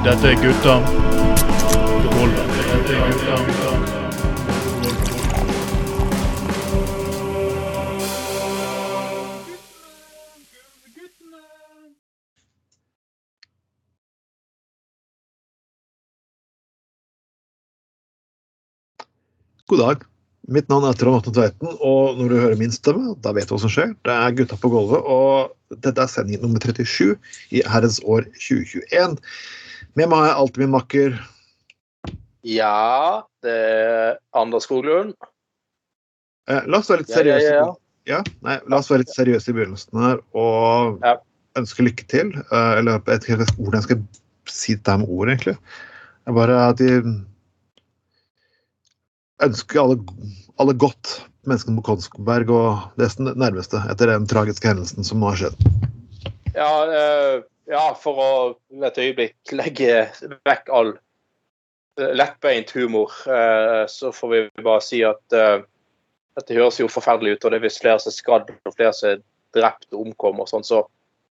Dette er gutta. God dag. Mitt navn er Trond Atten Tveiten, og når du hører min stemme, da vet du hva som skjer. Det er Gutta på gulvet, og dette er sending nummer 37 i herrens år 2021. Med meg jeg alltid min makker Ja, det er Anders Skoglund. eh, La oss være litt seriøse. ja, ja, ja. Ja, nei, la oss være litt seriøse i begynnelsen her og Ja. ønske lykke til. eh, Eller jeg vet ikke hvordan jeg skal si dette med ord, egentlig. Jeg bare at de ønsker alle, alle godt, menneskene på Konsberg og det nærmeste, etter den tragiske hendelsen som nå har skjedd. Ja, eh, ja, for å et øyeblikk legge vekk all eh, lettbeint humor, eh, så får vi bare si at uh, dette høres jo forferdelig ut, og det er visst flere som er skadd og flere som er drept og omkommet og sånn, så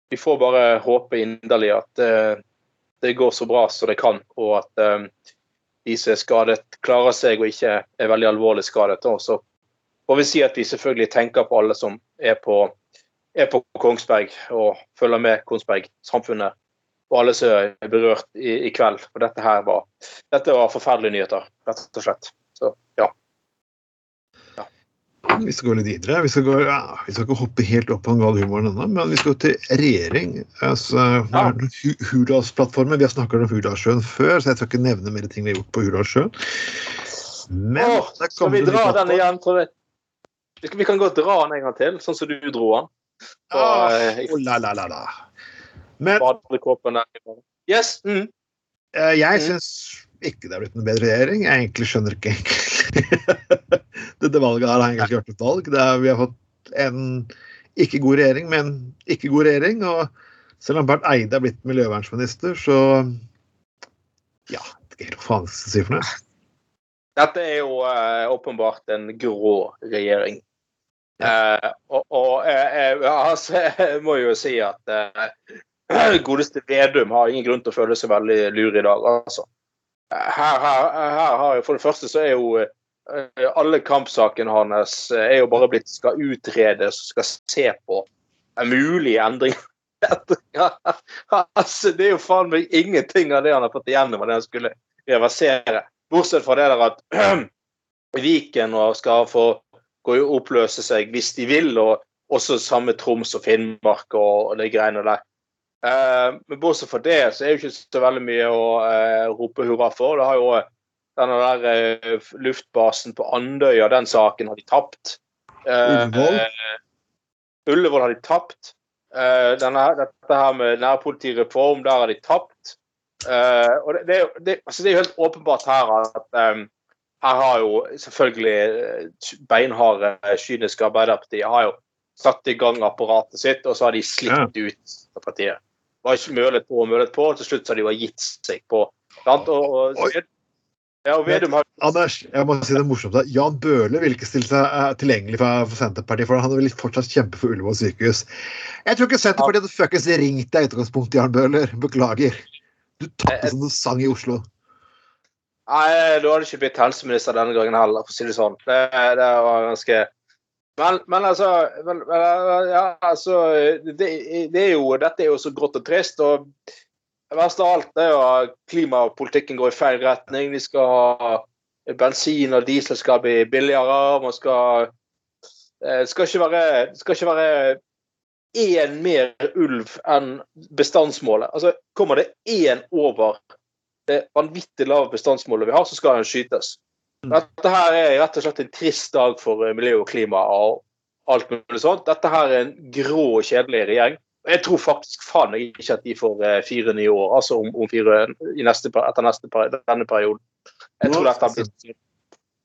vi får bare håpe inderlig at uh, det går så bra som det kan, og at uh, de som er skadet, klarer seg og ikke er veldig alvorlig skadet. Og så får vi si at vi selvfølgelig tenker på alle som er på er på Kongsberg og følger med Kongsberg-samfunnet. Og alle som er berørt i, i kveld. For dette her var, dette var forferdelige nyheter, rett og slett. Så ja. Vi skal gå litt videre. Vi skal, gå, ja, vi skal ikke hoppe helt opp på den gale humoren ennå, men vi skal til regjering. Altså, Hu- Hurdalsplattformen. Vi har snakket om Hurdalssjøen før, så jeg skal ikke nevne mer ting vi har gjort på Hurdalssjøen. Men Åh, skal vi dra den igjen? tror jeg? Vi kan godt dra den en gang til, sånn som du dro den. Ah, eh, oh, la, la, la, la. Men Badekåpen der. Yes. Mm. eh, jeg Mm. syns ikke det er blitt en bedre regjering. Jeg egentlig skjønner ikke Dette valget her har egentlig ikke vært et valg. Det er, vi har fått en ikke god regjering, men ikke god regjering. Og selv om Bernt Eide er blitt miljøvernminister, så ja, jeg vet ikke faen jeg skal si for noe. Dette er jo uh, åpenbart en grå regjering. Eh, og og eh, eh, altså, jeg må jo si at eh, godeste Vedum har ingen grunn til å føle seg veldig lur i dag. altså. Her, her, her har jo, For det første så er jo eh, alle kampsakene hans eh, er jo bare blitt skal utredes, skal se på mulige endringer. altså, det er jo faen meg ingenting av det han har fått igjennom av det han skulle reversere. Bortsett fra det der at Viken skal få gå jo oppløse seg hvis de vil, og også samme Troms og Finnmark og, og de greiene der. Eh, men bortsett fra det, så er det ikke så veldig mye å eh, rope hurra for. Det har jo denne der eh, luftbasen på Andøya, den saken har de tapt. Eh, Ullevål? eh, Ullevål har de tapt. Eh, denne, dette her med nærpolitireform, der har de tapt. Eh, og det, det, det, altså det er jo helt åpenbart her at eh, her har jo selvfølgelig eh, beinharde, kyniske Arbeiderpartiet har jo satt i gang apparatet sitt, og så har de slitt ut av partiet. Var ikke mølet på og mølet på, og til slutt så har de bare gitt seg på. Og, og, ja, og Vedum har Anders, jeg må si det morsomt. Jan Bøhler vil ikke stille seg eh, tilgjengelig for, for Senterpartiet, for han vil fortsatt kjempe for Ullevål sykehus. Jeg tror ikke Senterpartiet hadde fuckings ringt deg i utgangspunktet, Jan Bøhler. Beklager. Du tapte som du sang i Oslo. Nei, du hadde ikke blitt helseminister denne gangen heller, for å si det sånn. Det, det var ganske men, men altså, men, ja, altså det, det er jo, Dette er jo så grått og trist. og Det verste av alt er jo at klimapolitikken går i feil retning. Vi skal ha Bensin og diesel skal bli billigere. Man skal Det skal ikke være, skal ikke være én mer ulv enn bestandsmålet. Altså, Kommer det én over det vanvittig lave bestandsmålet vi har, så skal den skytes. Dette her er rett og slett en trist dag for eh, miljø og klima og alt mulig sånt. Dette her er en grå og kjedelig regjering. Jeg tror faktisk faen meg ikke at de får eh, fire nye år, altså om, om fire i neste, etter neste, denne perioden. Jeg tror dette blir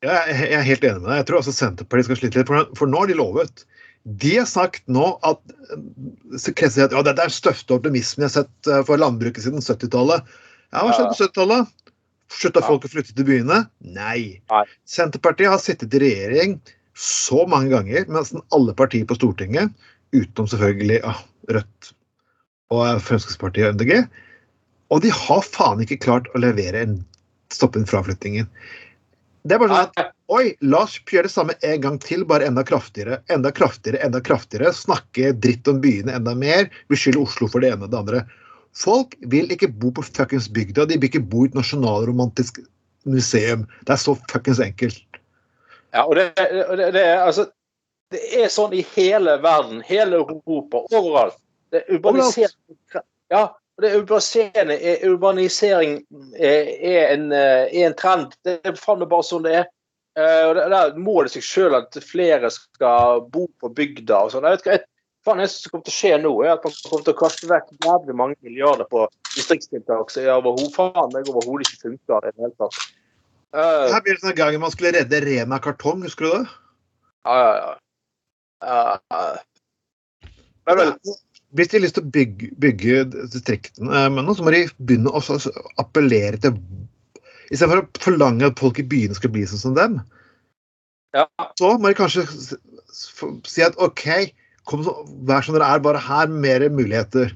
Jeg er jeg er helt enig med deg. Jeg tror også Senterpartiet skal slite litt, for, nå har de lovet. De har sagt nå at kretser at ja, det er den største optimismen jeg har sett eh, for landbruket siden 70-tallet. Ja, hva skjedde på 70-tallet? Slutta folk å flytte til byene? Nei. Nei. Senterpartiet har sittet i regjering så mange ganger med nesten alle partier på Stortinget, utenom selvfølgelig ah, Rødt og Fremskrittspartiet og MDG. Og de har faen ikke klart å levere en stoppe inn fraflyttingen. Det er bare sånn at Oi, la oss gjøre det samme en gang til, bare enda kraftigere. Enda kraftigere, enda kraftigere. Snakke dritt om byene enda mer. Beskylde Oslo for det ene og det andre. Folk vil ikke bo på fuckings bygda. De vil ikke bo i et nasjonalromantisk museum. Det er så fuckings enkelt. Ja, og det, det, det, er, altså, det er sånn i hele verden, hele Europa, overalt. Det er urbanisering, ja, det urbanisering, urbanisering er, er, en, er en trend. Det er faen bare sånn det er. Og Der må det seg sjøl at flere skal bo på bygda. og sånn. Jeg vet ikke, faen Det som kommer til å skje nå, er at man kommer til å kaste vekk jævlig mange milliarder på distriktstiltak som overhodet ikke funker. i det hele tatt. Uh, Her blir det sånn gangen man skulle redde Rena kartong, husker du det? Ja, ja, ja. Er vel hvis de har lyst til å bygge, bygge distriktene, men så må de begynne å appellere til Istedenfor å forlange at folk i byene skal bli sånn som dem, ja. så må de kanskje si at OK, kom så, vær som dere er, bare her mer muligheter.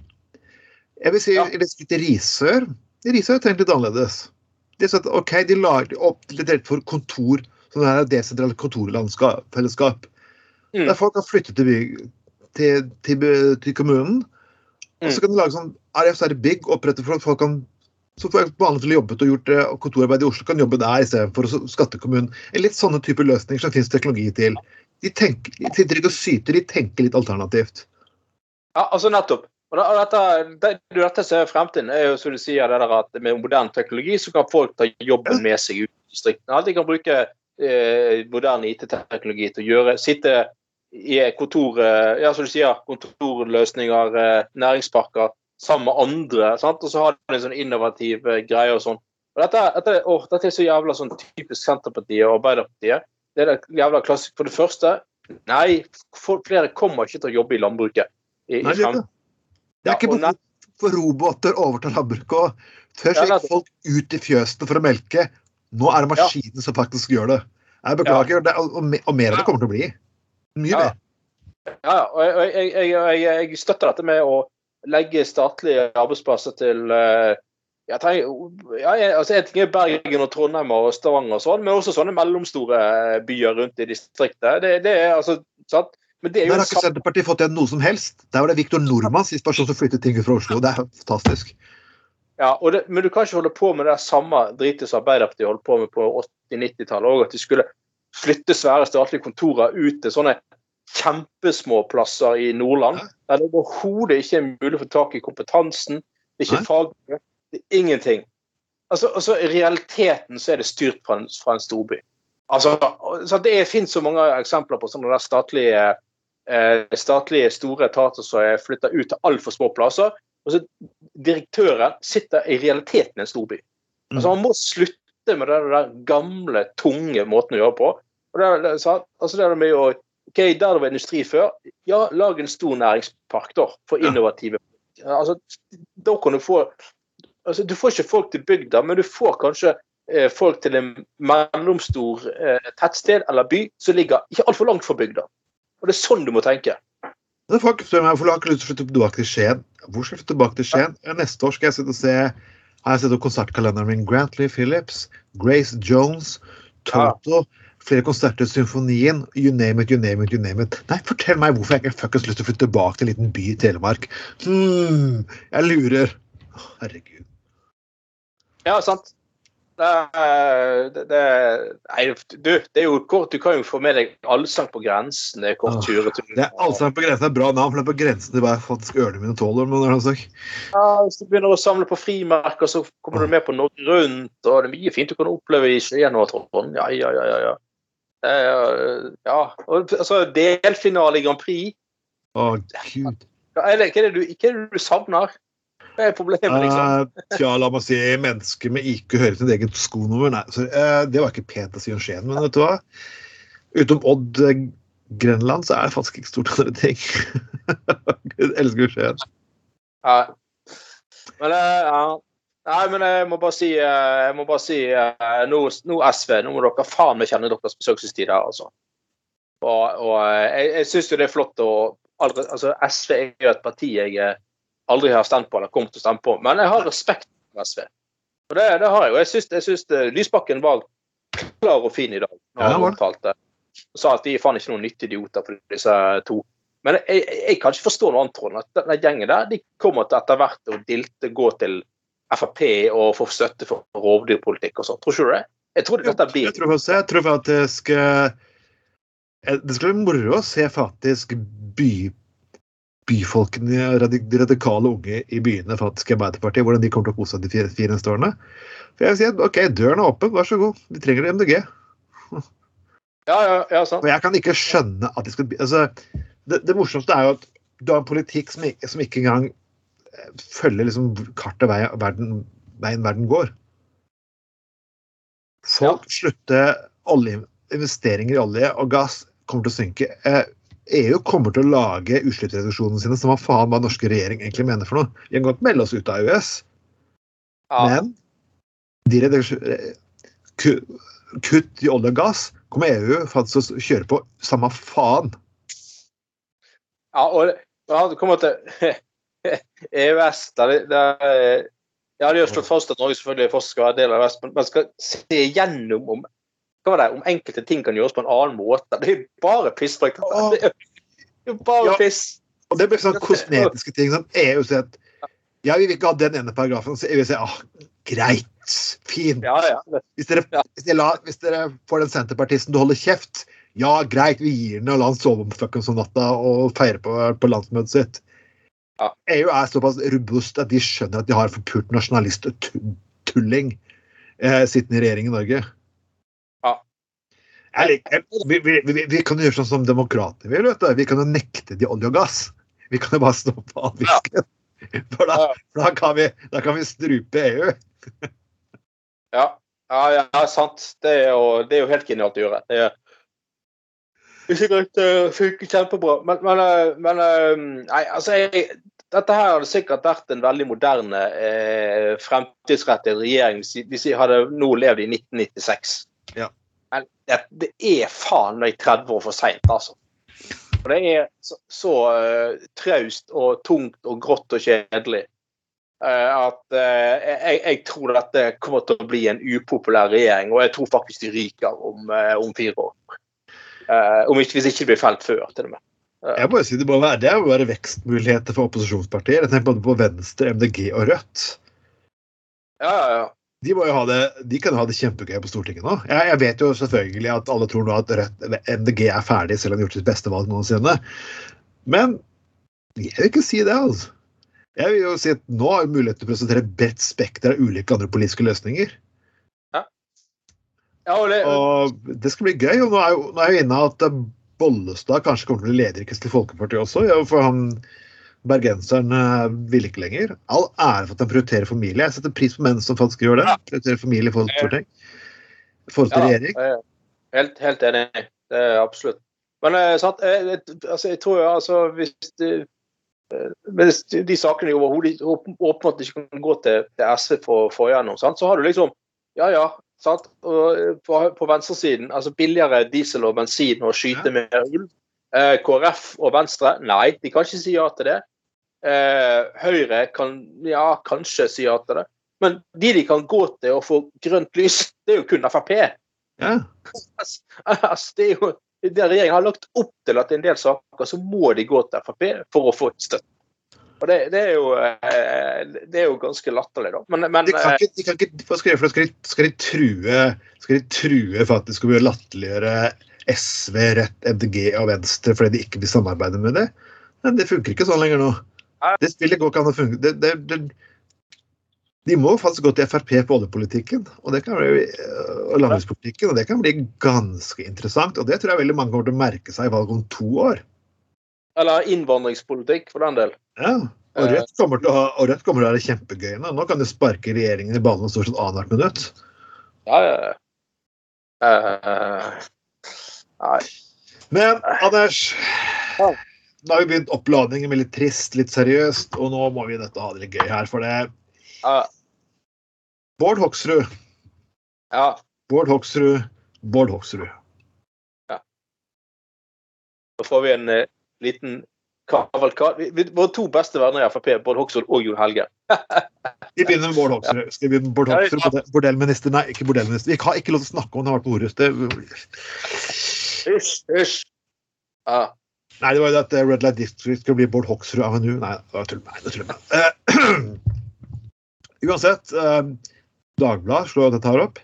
Jeg vil si ja. litt Risør. Risør er tenkt litt annerledes. De, at, OK, de lager opp litt for kontor, sånn her desentralt kontorfellesskap. Mm. Der folk kan flytte til, til, til, til kommunen. Og så mm. kan de lage sånn RF er big, opprette for at folk kan så får vanlig jobbet og gjort eh, kontorarbeid i Oslo, kan jobbe der istedenfor skattekommunen. Litt sånne typer løsninger som finnes teknologi til. De, tenker, de sitter ikke og syter, de tenker litt alternativt. Ja, altså nettopp. Og dette, det, dette som er fremtiden, er jo som du sier, det der at med moderne teknologi så kan folk ta jobben med seg ut i distriktene. De kan bruke eh, moderne IT-teknologi til å gjøre, sitte i kontor, ja, som du sier, kontorløsninger, eh, næringsparker, sammen med andre. Sant? Og så har de en sånn innovativ eh, greie og sånn. Og dette, dette, å, dette, er så jævla sånn typisk Senterpartiet og Arbeiderpartiet. Det er det jævla klassisk. For det første, nei, flere kommer ikke til å jobbe i landbruket. I, nei, det, det er ikke behov for roboter overtar landbruket. Før gikk folk ut i fjøsene for å melke. Nå er det maskinen ja. som faktisk gjør det. Jeg beklager, det, og, og, mer av det kommer til å bli. Mye ja. mer. Ja, og jeg, jeg, jeg, jeg, støtter dette med å legge statlige arbeidsplasser til eh, jeg ja, altså En ting er Bergen og Trondheim og Stavanger, og sånn, men også sånne mellomstore eh, byer rundt i distriktet. Det, det er altså, sant? Men det er jo Der har ikke Senterpartiet fått igjen noe som helst. Der var det Viktor Nordmann sist person som flyttet ting fra Oslo. Det er fantastisk. Ja, det, Men du kan ikke holde på med det samme dritet som Arbeiderpartiet holdt på med på 80-90-tallet. og At de skulle flytte svære statlige kontorer ut til sånne kjempesmå plasser i Nordland. Der det overhodet ikke er mulig å få tak i kompetansen. Det er ikke fagmiljø. Det er ingenting. Altså, altså, I realiteten så er det styrt fra en, fra en storby. Altså, så Det finnes så mange eksempler på sånne statlige, eh, statlige store etater som er flytta ut til altfor små plasser. og så Direktøren sitter i realiteten i en storby. Altså, Man må slutte med den der gamle, tunge måten å gjøre på. Og det, det, altså, det er med å ok, Der det var industri før, ja, lag en stor næringspark da, for innovative altså, da kan Du få altså, du får ikke folk til bygda, men du får kanskje eh, folk til en mellomstor eh, tettsted eller by som ligger ikke altfor langt fra bygda. Og Det er sånn du må tenke. Det folk spør meg hvorfor har ikke lyst til å flytte tilbake til Skien. Hvor skal jeg flytte tilbake til Skien? Ja. Neste år skal jeg sitte og se har jeg sett opp konsertkalenderen min. Grantley Phillips, Grace Jones, Toto. Ja flere konserter, symfonien, you name it, you name it, you name it. Nei, fortell meg hvorfor jeg ikke fuckings lyst til å flytte tilbake til en liten by i Telemark. Hmm, jeg lurer. Herregud. Ja, sant. Det, det, nei, du, det er jo kort. Du kan jo få med deg Allsang på grensen. Det er kort tur. Det er Allsang på grensen er bra navn, for det er på grensen til hva jeg faktisk ørene mine tåler. Ja, hvis du begynner å samle på frimerker, så kommer du med på Norge Rundt, og det er mye fint du kan oppleve i Skien og Trond. Ja, ja, ja, ja. Ja. Og, altså, delfinale i Grand Prix. Å, gud. Hva er, det, hva, er du, hva er det du savner? Er problemet, liksom? Uh, tja, la meg si mennesker med IQ hører sitt eget skonummer. Nei, sorry, uh, det var ikke pent å si om Skien, men vet du hva? Utenom Odd Grenland så er det faktisk ikke stort andre ting. Jeg elsker Skien. Ja. Men ja, Nei, men jeg må bare si, eh, jeg må bare si eh, nå, nå, SV, nå må dere faen meg kjenne deres besøkelsestid her, altså. Og, og eh, jeg, jeg syns jo det er flott å altså SV er jo et parti jeg aldri har stemt på eller kommer til å stemme på, men jeg har respekt for SV. Og det, det har jeg. Og jeg syns, jeg syns eh, Lysbakken var klar og fin i dag når Ja, han omtalte. Og sa at de er faen ikke noen nyttige idioter for disse to. Men jeg, jeg, jeg kan ikke forstå noe annet, Trond. At den gjengen der de kommer til etter hvert å dilte, gå til Frp og få støtte for rovdyrpolitikk og sånn. Tror ikke du det? Jeg tror dette blir Jeg tror jeg tror faktisk eh, Det skal være moro å se faktisk by, byfolkene, de radikale unge i byene faktisk Arbeiderpartiet, hvordan de kommer til å kose seg de fire, fire neste årene. For jeg vil si at OK, døren er åpen, vær så god. Vi trenger MDG. Ja, ja, ja, sant. Og jeg kan ikke skjønne at de skal altså, det, det morsomste er jo at du har en politikk som som ikke engang eh, følger liksom kartet vei, verden, veien verden går. Folk slutter olje, investeringer i olje og gass kommer til å synke. EU kommer til å lage utslippsreduksjonene sine som hva faen hva norske regjering egentlig mener for noe. Vi kan godt melde oss ut av EØS, Ja. men de kutt i olje og gass kommer EU faktisk å kjøre på samme faen. Ja, og ja, det kommer til EØS der, der, Ja, hadde har slått fast at Norge selvfølgelig fortsatt skal være del av EØS, men man skal se gjennom om var det, om enkelte ting kan gjøres på en annen måte. Det er bare pisspreik. Det er bare Ja. piss. Og det blir sånn kosmetiske ting. som EU sier at ja, vi vil ikke ha den ene paragrafen. Så EU sier ah, greit, fint. Ja, ja. Hvis dere, hvis, dere hvis dere får den senterpartisten til å holde kjeft, ja, greit, vi gir den og la den sove om fuckings om natta og feire på, på landsmøtet sitt. Ja. EU er såpass robust at de skjønner at de har en forpult nasjonalist-tulling eh, sittende i regjering i Norge. Ja. Jeg vi, vi, vi, vi kan gjøre sånn som demokrater vil. vet du. Vi kan jo nekte de olje og gass. Vi kan jo bare stå på avvisken. For da, Ja. for da, kan vi, da kan vi strupe EU. Ja, ja, ja sant. Det er, jo, det er jo helt genialt å gjøre. Det er er sikkert uh, funker kjempebra. Men, men, eh, men eh, nei, altså jeg, Dette her hadde sikkert vært en veldig moderne, eh, fremtidsrettet regjering hvis de hadde nå levd i 1996. Ja. Men det, det er faen meg 30 år for seint, altså. Og det er så, så uh, traust og tungt og grått og kjedelig. uh, at uh, jeg, jeg tror dette kommer til å bli en upopulær regjering, og jeg tror faktisk de ryker om, om fire år. Om ikke, hvis ikke det blir felt før, til og med. Jeg må jo si Det må være, det må være vekstmuligheter for opposisjonspartier. Jeg tenker både på Venstre, MDG og Rødt. Ja, ja, ja. De, må jo ha det, de kan jo ha det kjempegøy på Stortinget nå. Jeg, jeg vet jo selvfølgelig at alle tror nå at Rødt, MDG er ferdig, selv om de har gjort sitt beste valg noensinne. Men jeg vil ikke si det, altså. Jeg vil jo si at nå har vi mulighet til å presentere bredt spekter av ulike andre politiske løsninger. ja og det, Og det skal bli gøy. Og nå er jo, nå er jo inne at Bollestad kanskje kommer til å bli leder i Kristelig Folkeparti også. For han bergenseren eh, vil ikke lenger. All ære for at han prioriterer familie. Jeg setter pris på menn som faktisk gjør det. Prioriterer familie forhold til Storting. I forhold til regjering. er helt, helt enig. Det er absolutt. Men eh, sant, jeg, jeg- altså, jeg tror altså hvis eh, hvis de sakene overhodet åpenbart ikke kan gå til, til SV for å få igjennom, sant, så har du liksom Ja, ja. Sant? Og eh, på, på venstresiden, altså billigere diesel og bensin og skyte Ja. mer ulv. Eh, KrF og Venstre, nei, de kan ikke si ja til det. Eh, Høyre kan ja, kanskje si ja til det. Men de de kan gå til og få grønt lys, det er jo kun Frp. Ja. Altså, det er jo det Regjeringen har lagt opp til at i en del saker så må de gå til Frp for å få støtte. Og det, det, er, jo, eh, det er jo ganske latterlig, da. Men, men De kan eh, ikke, de kan ikke, skal de? Skal de, skal de true Skal de true faktisk å latterliggjøre SV, Rødt, MDG og Venstre fordi de ikke vil samarbeide med det? Men det funker ikke sånn lenger nå. Det spillet går ikke an å funke. Det, det, det, de må faktisk gå til Frp på oljepolitikken og, det kan bli, og landbrukspolitikken, og det kan bli ganske interessant. og Det tror jeg veldig mange kommer til å merke seg i valget om to år. Eller innvandringspolitikk, for den del. Ja, og Rødt kommer til å ha, og Rødt kommer til å være kjempegøy nå. Nå kan de sparke regjeringen i ballen stort sett annethvert minutt. Ja, ja, ja. Eh, nei. Men Anders, Ja. nå har vi begynt oppladningen med litt trist, litt seriøst, og nå må vi dette ha det litt gøy her. For det Ja, Bård Hoksrud, ja. Bård Hoksrud, Bård Hoksrud. Da får vi en uh, liten vi- Våre to beste venner i Frp, Bård Hoksrud og Jon Helge. Vi begynner med Bård Hoksrud. Skal vi begynne Bård Ja, Hoksrud? ja. borde- Bordellminister? Nei, ikke bordellminister. Vi har ikke lov til å snakke om det har vært på Horus. Hysj, hysj. Ja. Nei, det var jo det at eh, Red Light District skulle bli Bård Hoksrud Avenue. Nei, det var tull. Nei, det tuller med. Eh, uansett, uh, Dagbladet slår dette her opp.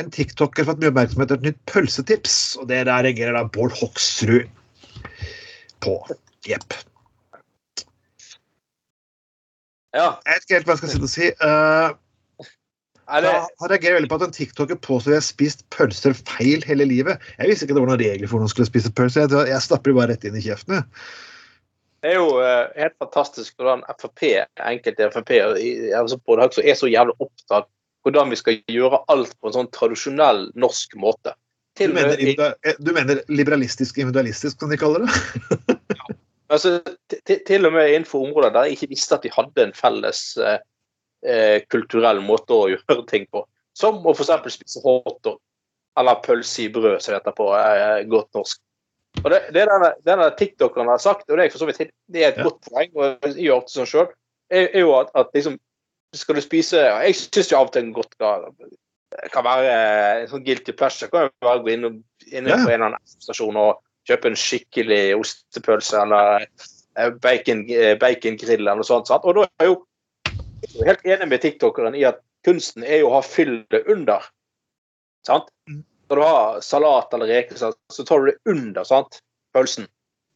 En tiktoker har fått mye oppmerksomhet etter et nytt pølsetips, og det der reagerer da Bård Hoksrud på. Jepp. ja. Jeg vet ikke helt hva jeg skal si. Er det, Da reagerer veldig på at en tiktoker påstår jeg har spist pølser feil hele livet. Jeg visste ikke det var noen regler for når man skulle spise pølser. Jeg, jeg stapper bare rett inn i kjeften. det er jo uh, helt fantastisk hvordan Frp, enkelte Frp altså er så jævlig opptatt hvordan vi skal gjøre alt på en sånn tradisjonell norsk måte. Du mener, eh, du mener liberalistisk individualistisk, som de kaller det? Altså, til- til- og med innenfor områder der jeg ikke visste at de hadde en felles eh, eh, kulturell måte å gjøre ting på. Som å f.eks. spise hotdog, eller pølse i brød, som det heter på eh, godt norsk. Og Det, det denne, denne tiktokeren har sagt, og det er for så vidt det er et Ja. godt poeng, og jeg gjør det sånn sjøl, er, er jo at, at liksom Skal du spise Jeg syns jo av og til en godt kan, kan være eh, en sånn guilty pleasure. Kan jo bare gå inn, og- inn Ja. på en eller annen stasjon og kjøpe en skikkelig ostepølse eller eh, bacon, eller noe sånt. Sant? Og da er jo jeg er helt enig med tiktokeren i at kunsten er jo å ha fyllet under. Sant? Mm. Når du har salat eller reker, så tar du det under sant? pølsen.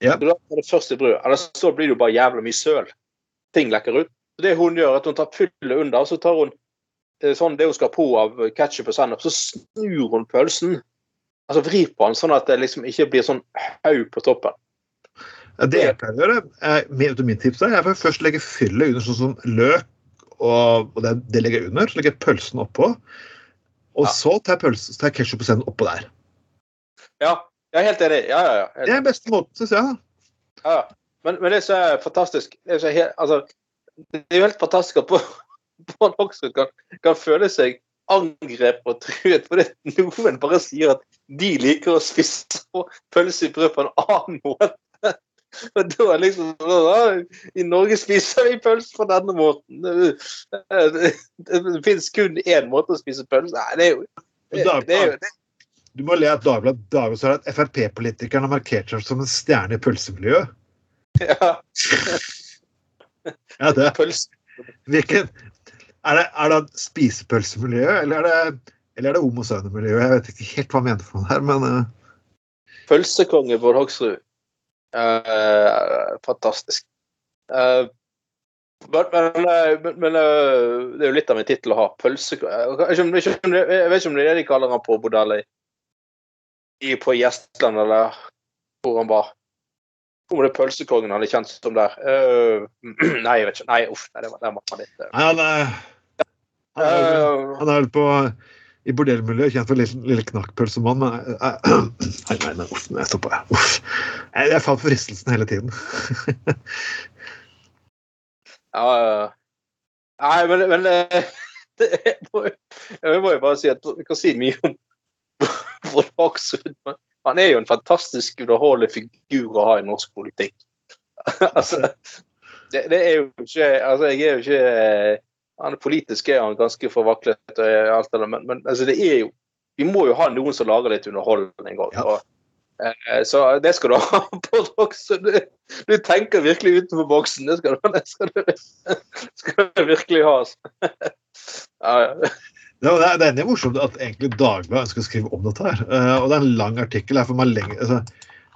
Ja. Så da det du først i brød. Eller så blir det jo bare jævla mye søl. Ting lekker ut. Så det hun gjør, er at hun tar fyllet under, og så tar hun eh, sånn det hun skal på av ketsjup og sennep, så snur hun pølsen. Altså vrir på den, sånn at det liksom ikke blir sånn haug på toppen. Ja, Det jeg pleier å gjøre, er, min, mitt tips er jeg først legge fyllet under sånn som løk, og, og det, det legger jeg under. Så legger jeg pølsen oppå. Og Ja. så tar jeg, pølse- så tar jeg ketsjup oppå der. Ja, jeg er helt enig. Ja, ja, ja. Helt Det er beste måten, syns jeg. Ja, Ja, men, men det som er fantastisk det er, så helt, altså, det er jo helt fantastisk at Bård Hoksrud kan, kan føle seg angrepet og truet fordi noen bare sier at de liker å spise pølse i brød på en annen måte. Og da liksom I Norge spiser vi pølse på denne måten. Det, finnes kun én måte å spise pølse Nei, det er jo det, det er jo det, Du må le at Dagbladet sa at Frp-politikeren har markert seg som en stjerne i pølsemiljøet. ja, Ja, det. pølse. Hvilken Er det, er det spisepølsemiljøet, eller er det, eller er det homosønemiljøet? Jeg vet ikke helt hva han mente for noe her, men uh... Pølsekonge Bård Hoksrud. Eh, fantastisk. Uh, men, eh, men, men eh, det er jo litt av min tittel å ha. Pølsekonge Jeg vet ikke om- det- er det de kaller han på bordellet i- på Gjestland, eller hvor han var. Om det er pølsekongen han er kjent som der. Nei, jeg vet ikke. Nei, uff. Nei, det var, det var litt han han vel- han er vel på i bordellmiljøet kjent for lille, lille knakkpølsemann, men eh, Nei, nei, nei, uff, jeg stoppa. Uff. Jeg, jeg fant fristelsen hele tiden. Ja, ja. Nei, men, men eh, det Jeg må jo bare si at vi kan si mye om Bård Hoksrud. men Han er jo en fantastisk underholdende figur å ha i norsk politikk. altså, det, det er jo ikke Altså, jeg er jo ikke han Politisk er han ganske forvaklet, og alt det der, men, men altså, det er jo Vi må jo ha noen som lager litt underholdning òg. Ja. Eh, så det skal du ha, på Hoksrud. Du, du tenker virkelig utenfor boksen. Det skal du, det skal du, skal du virkelig ha. altså. Ja, ja. Ja, det, er, det er morsomt at egentlig Dagbladet ønsker å skrive om dette. her. Eh, og det er en lang artikkel. her, for man lenger, altså,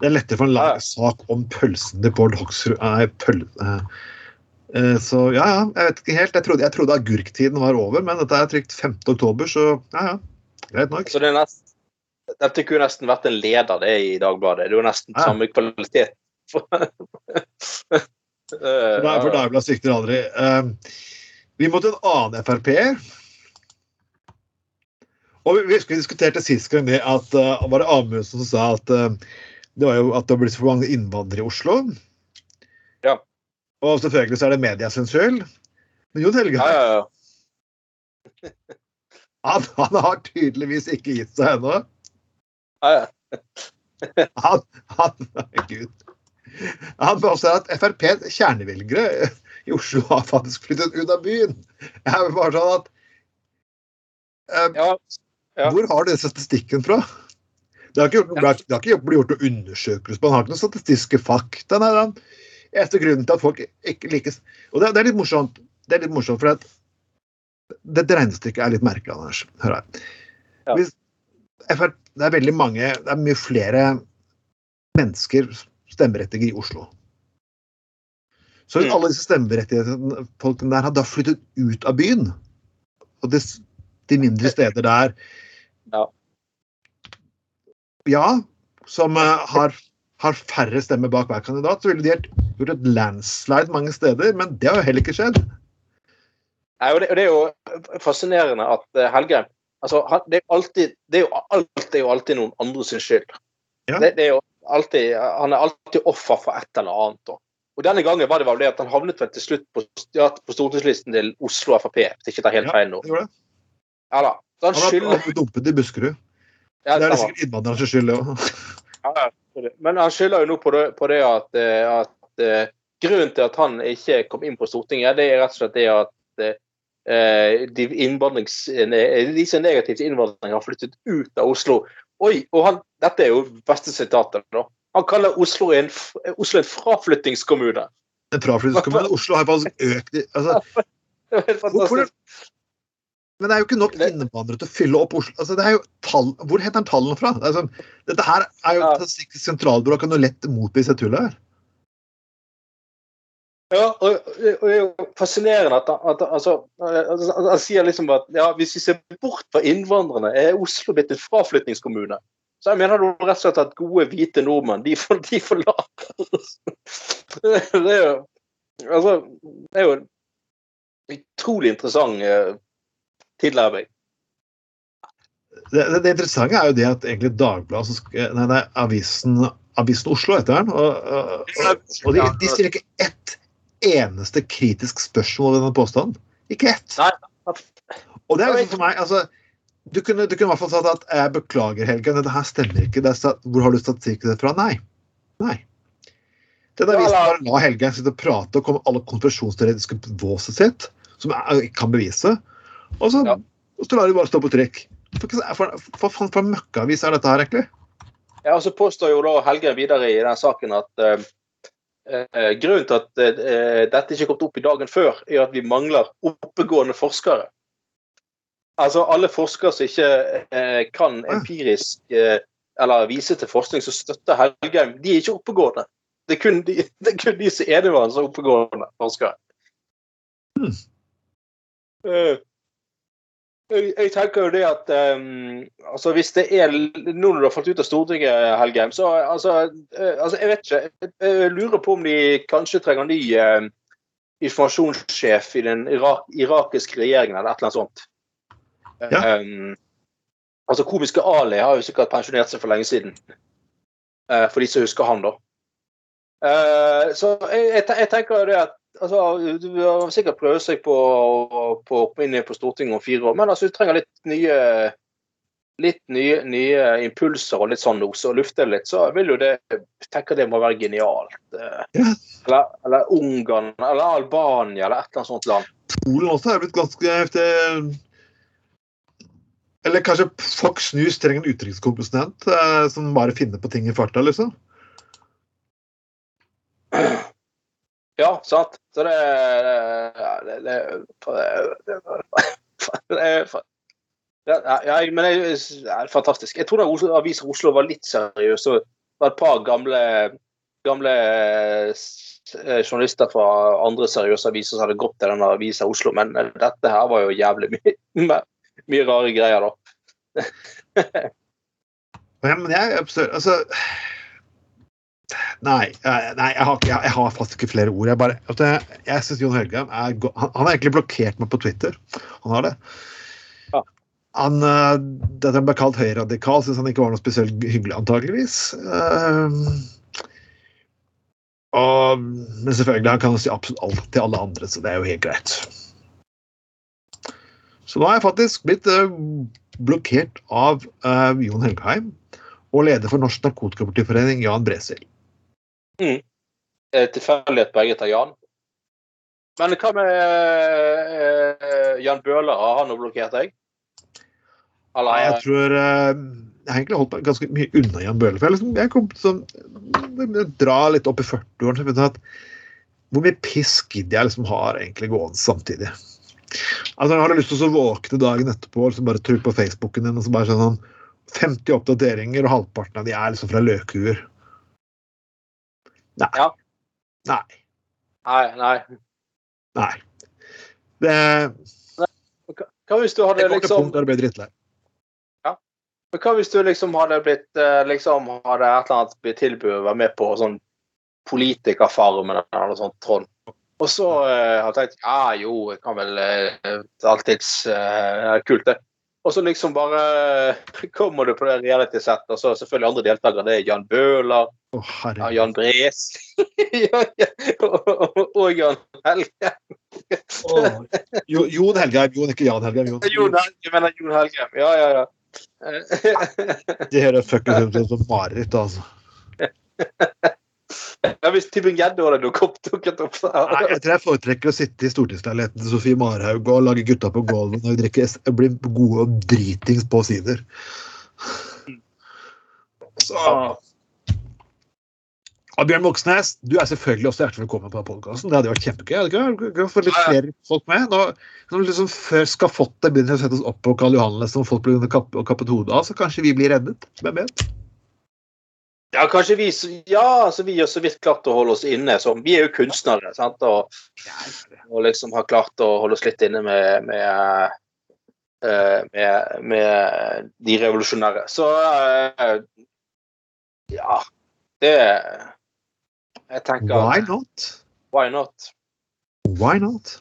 Det er lettere for en lang sak om pølsen til Bård Hoksrud Nei, pøl... eh, eh, så ja, ja, jeg vet ikke helt. Jeg trodde, jeg trodde agurktiden var over, men dette er trykt 5. oktober, så ja, ja. Greit nok. Så det er nest, dette kunne nesten vært en leder det i Dagbladet. Det er jo nesten Ja. samme kvalitet. For da- for Dagbladet svikter aldri. Eh, vi må til en annen Frp-er. Og vi, vi diskuterte sist gang det at uh, var det Amundsen som sa at uh, det var jo at det har blitt for mange innvandrere i Oslo. Ja. Og selvfølgelig så er det sin skyld. Men Jon Helge Ja, ja, ja. han, han har tydeligvis ikke gitt seg ennå. ja, ja. Han, han, Gud. Han påstår at Frp kjernevelgere i Oslo har faktisk flyttet ut av byen. Jeg er bare sånn at eh, Ja, Ja. Hvor har den statistikken fra? Det har ikke, gjort, det har ikke- det blitt gjort noen undersøkelser på Han har ikke noen statistiske fakta. Nei, eneste grunnen til at folk ikke likes Og det, det er litt morsomt, det er litt morsomt for at dette regnestykket er litt merkelig, Anders. Hør her. Ja. Hvis FR, det er veldig mange Det er mye flere mennesker stemmerettige i Oslo. Så hvis Mm. alle disse stemmeberettigede folkene der hadde da flyttet ut av byen, og det, de mindre steder der Ja. Ja, som eh, har, har færre stemmer bak hver kandidat, så ville de helt gjort et landslide mange steder, men det har jo heller ikke skjedd. Nei, og det, og det er jo fascinerende at eh, Helgheim altså, han, det, er alltid, det, er jo, alt er jo alltid noen andre sin skyld. Ja. Det, det er jo alltid, han er alltid offer for et eller annet. da. Og Denne gangen var det vel det at han havnet vel til slutt på, ja, på stortingslisten til Oslo Frp. Hvis ikke tar helt feil nå. Det det. Ja da. Så han Han har- skylder han dumpet i Buskerud. ja, Det er det sikkert innvandrernes skyld, det òg. Ja, ja, det det. Men han skylder jo nå på det, på det at, eh, at eh, grunnen til at han ikke kom inn på Stortinget, det er rett og slett det at eh, de, de som er negative til innvandring, har flyttet ut av Oslo. Oi, og han, Dette er jo beste sitatet. da. Han kaller Oslo en, Oslo en fraflyttingskommune. En fraflyttingskommune. Oslo har faktisk økt altså, Det helt hvor, hvor, fantastisk. Men det er jo ikke nok Det- innvandrere til å fylle opp Oslo. Altså, det er jo tall, hvor henter han tallene fra? Det er sånn, dette her er jo Ja. Statistisk sentralbyrå kan jo lett motbevise tullet her. Ja, og, og det er jo fascinerende at, at altså, altså, han sier liksom at ja, hvis vi ser bort fra innvandrerne, er Oslo blitt en fraflyttingskommune. Så jeg mener du rett og slett at gode, hvite nordmenn, de, for, de forlater oss. Det er jo altså, det er jo en utrolig interessant eh, tilnærming. Det, det, det interessante er jo det at egentlig Dagbladet Nei, det er Avisen, Avisen Oslo heter den. Og, og, og, og de, de stiller ikke ett eneste kritisk spørsmål ved denne påstanden. Ikke ett. Og det er liksom for meg altså, du kunne, du kunne i hvert fall sagt at jeg beklager, Helge, dette her stemmer ikke. Det er, hvor har du statistikken fra? Nei. Nei. Den avisen bare la Helge sitte og prate og komme med alle konspirasjonsteoretiske våset sitt, som jeg ikke kan bevise, og så, Ja. og så lar de bare stå på trykk. Hva faen for, møkkaavis er dette her, egentlig? Ja, og så påstår jo da Helge videre i den saken at eh, grunnen til at eh, dette ikke kommet opp i dagen før, er at vi mangler oppegående forskere. Altså alle forskere som ikke eh, kan empirisk eh, eller vise til forskning som støtter Helgheim, de er ikke oppegående. Det er kun de, det er kun de som er han som er oppegående forskere. Hmm. Jeg, jeg tenker jo det at um, altså hvis det er Nå når du har falt ut av Stortinget, Helgheim, så altså, uh, altså Jeg vet ikke. Jeg, jeg lurer på om de kanskje trenger ny uh, informasjonssjef i den irak irakiske regjeringen eller et eller annet sånt. Ja. Um, altså Komiske Ali har jo sikkert pensjonert seg for lenge siden. Uh, for de som husker han, da. Eh, så jeg tenker jo det at altså, Du har sikkert prøvd seg på å komme inn på Stortinget om fire år, men altså, du trenger litt nye litt nye, nye impulser og litt sånn også, og lufte litt, så vil jo det tenker det må være genialt. Eh. Eller, eller Ungarn, eller Albania, eller et eller annet sånt land. Polen også er blitt ganske heftig Eller kanskje Fox News trenger en utenrikskorrespondent eh, som bare finner på ting i farta, liksom. Ja, sant. Så det ja, men det er fantastisk. Jeg tror da Aviser Oslo var litt seriøs. Det var et par gamle, gamle eh, journalister fra andre seriøse aviser som hadde gått til denne Avisa Oslo, men eh, dette her var jo jævlig mye, mye rare greier, da. Ja, men jeg Altså Nei, jeg- nei jeg, har, jeg, jeg har faktisk ikke flere ord. Jeg, bare, jeg, jeg syns Jon Helgheim er han, har egentlig blokkert meg på Twitter. Han har det. Ja. Han, det Dette han ble kalt høyreradikal, syns han ikke var noe spesielt hyggelig, antageligvis. Og, men selvfølgelig, han kan jo si absolutt alt til alle andre, så det er jo helt greit. Så nå har jeg faktisk blitt uh, blokkert av uh, Jon Helgheim og leder for Norsk Narkotikapartiforening, Jan Bresel. Mm. Tilfeldighet det tilfeldig begge tar Jan? Men hva med eh, Jan Bøhler? Har han blokkert deg? Eller jeg tror eh, Jeg har egentlig holdt meg ganske mye unna Jan Bøhler. For jeg, liksom, jeg kom sånn Dra litt opp i 40-årene. så jeg at Hvor mye piss gidder jeg liksom har egentlig gående samtidig? Altså, Har du lyst til å våkne dagen etterpå og liksom bare trykke på Facebooken din og så bare sånn 50 oppdateringer, og halvparten av de er liksom fra løkhuer? Nei. Ja. Nei. Nei, nei. Nei. Det, Hva hvis du hadde liksom. Men Hva hvis du liksom hadde blitt eh, liksom hadde et eller annet blitt tilbudt å være med på sånn Politikerfarmen eller noe sånt, Trond? Og så uh, har jeg tenkt ja jo, jeg kan vel uh, alltids uh, Kult, det. Og så liksom bare eh, kommer du på det reality-settet, og så selvfølgelig andre deltakere. Det er Jan Bøhler, oh, ja. Jan Bres ja, ja, og, og, og Jan Helge. Jo, Jon Helgheim. Jon, ikke Jan Helgheim. Jon. Jon Helge, mener Jon Helgheim. Ja, ja, ja. Det høres fuckings ut som et mareritt, altså. Ja, hvis Tybring-Gjedde hadde dukket opp, dukket opp Nei, jeg tror jeg foretrekker å sitte i stortingsleiligheten til Sofie Marhaug og lage gutta på gulvet og vi drikker, blir gode og dritings på sider. Så og Bjørn Moxnes, du er selvfølgelig også hjertelig velkommen på podkasten. Det hadde vært kjempegøy. hadde det ikke vært? Gøy å få litt flere folk med. Nå, når liksom Før skafottet begynner å sette oss opp på Karl Johan og folk blir kappet hodet av, så kanskje vi blir reddet. Hvem vet? Ja, kanskje vi Ja, altså vi har så vidt klart å holde oss inne. Så vi er jo kunstnere, sant. Og, og liksom har klart å holde oss litt inne med med, eh, med, med de revolusjonære. Så eh, ja. Det Jeg tenker Why not? Why not? Why not?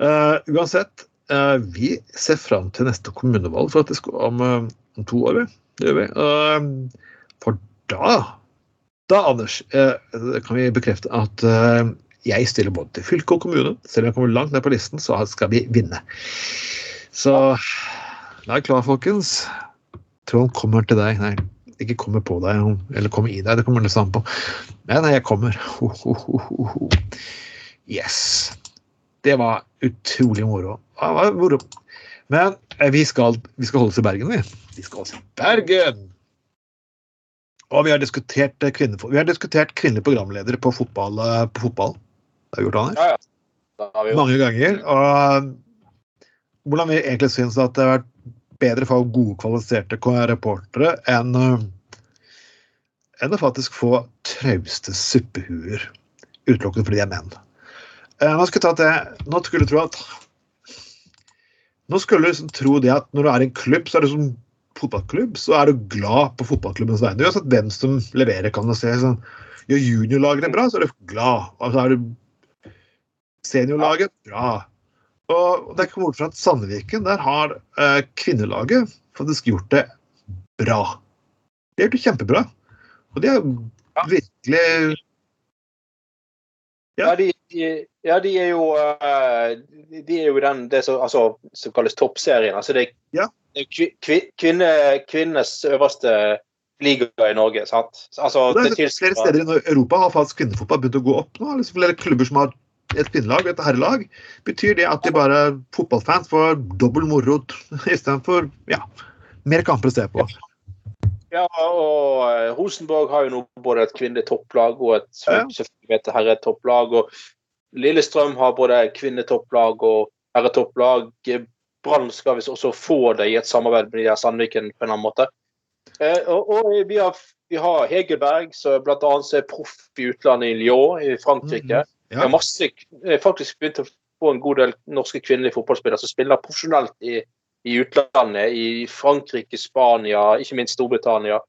Uh, uansett, uh, vi ser fram til neste kommunevalg skal om, om to år. Det gjør vi. For da, da Anders, eh, kan vi bekrefte at eh, jeg stiller både til fylke og kommune. Selv om jeg kommer langt ned på listen, så skal vi vinne. Så vær klar, folkens. Trond kommer til deg. Nei, ikke kommer på deg, eller kommer i deg. Det kommer litt an på. Nei, nei, jeg kommer. Ho, ho, ho. Yes. Det var utrolig moro. Det var moro. Men eh, vi skal, vi skal holde oss i Bergen, vi. Vi skal holde oss i Bergen! Og vi har diskutert, eh, kvinne, vi har diskutert kvinnelige programledere på fotball. eh, På fotball. Det har vi gjort, Anders. Ja, ja. Har vi Mange ganger. Og hvordan vi egentlig syns at det har vært bedre for gode, kvalifiserte reportere enn eh, enn å faktisk få trauste suppehuer utelukkende fordi de er menn. Nå skulle, jeg ta det, nå skulle du tro at Nå skulle du liksom tro det at når du er i en klubb, så er det som fotballklubb, så er du glad på fotballklubbens vegne. Uansett hvem som leverer, kan du se. Sånn, gjør juniorlaget det bra, så er du glad. Og så er du seniorlaget bra. Og det er ikke bort fra at Sandviken, der har eh, kvinnelaget faktisk gjort det bra. De har gjort det kjempebra. Og de har Ja. virkelig Ja, de, de, ja, de er jo eh, De er jo den det som, altså, som kalles toppserien. Altså det, er kvi- kvinne, kvinnenes øverste liga i Norge. sant? Altså, det det det er flere steder i Europa har faktisk kvinnefotball begynt å gå opp nå. Liksom flere klubber som har et kvinnelag og et herrelag. Betyr det at de bare fotballfans får dobbel moro istedenfor ja, mer kamper å se på? Ja, og eh, Rosenborg har jo nå både et kvinnelig topplag og et Ja. selvfølgelig herretopplag. Og Lillestrøm har både kvinnetopplag og herretopplag. Brann skal visst også få det i et samarbeid med de Sandviken på en annen måte. Eh, og, og vi, har, vi har Hegelberg, som bl.a. er proff i utlandet, i Lyon i Frankrike. Mhm. Vi har masse, eh, faktisk begynt å få en god del norske kvinnelige fotballspillere som spiller profesjonelt i, i utlandet. I Frankrike, Spania, ikke minst Storbritannia,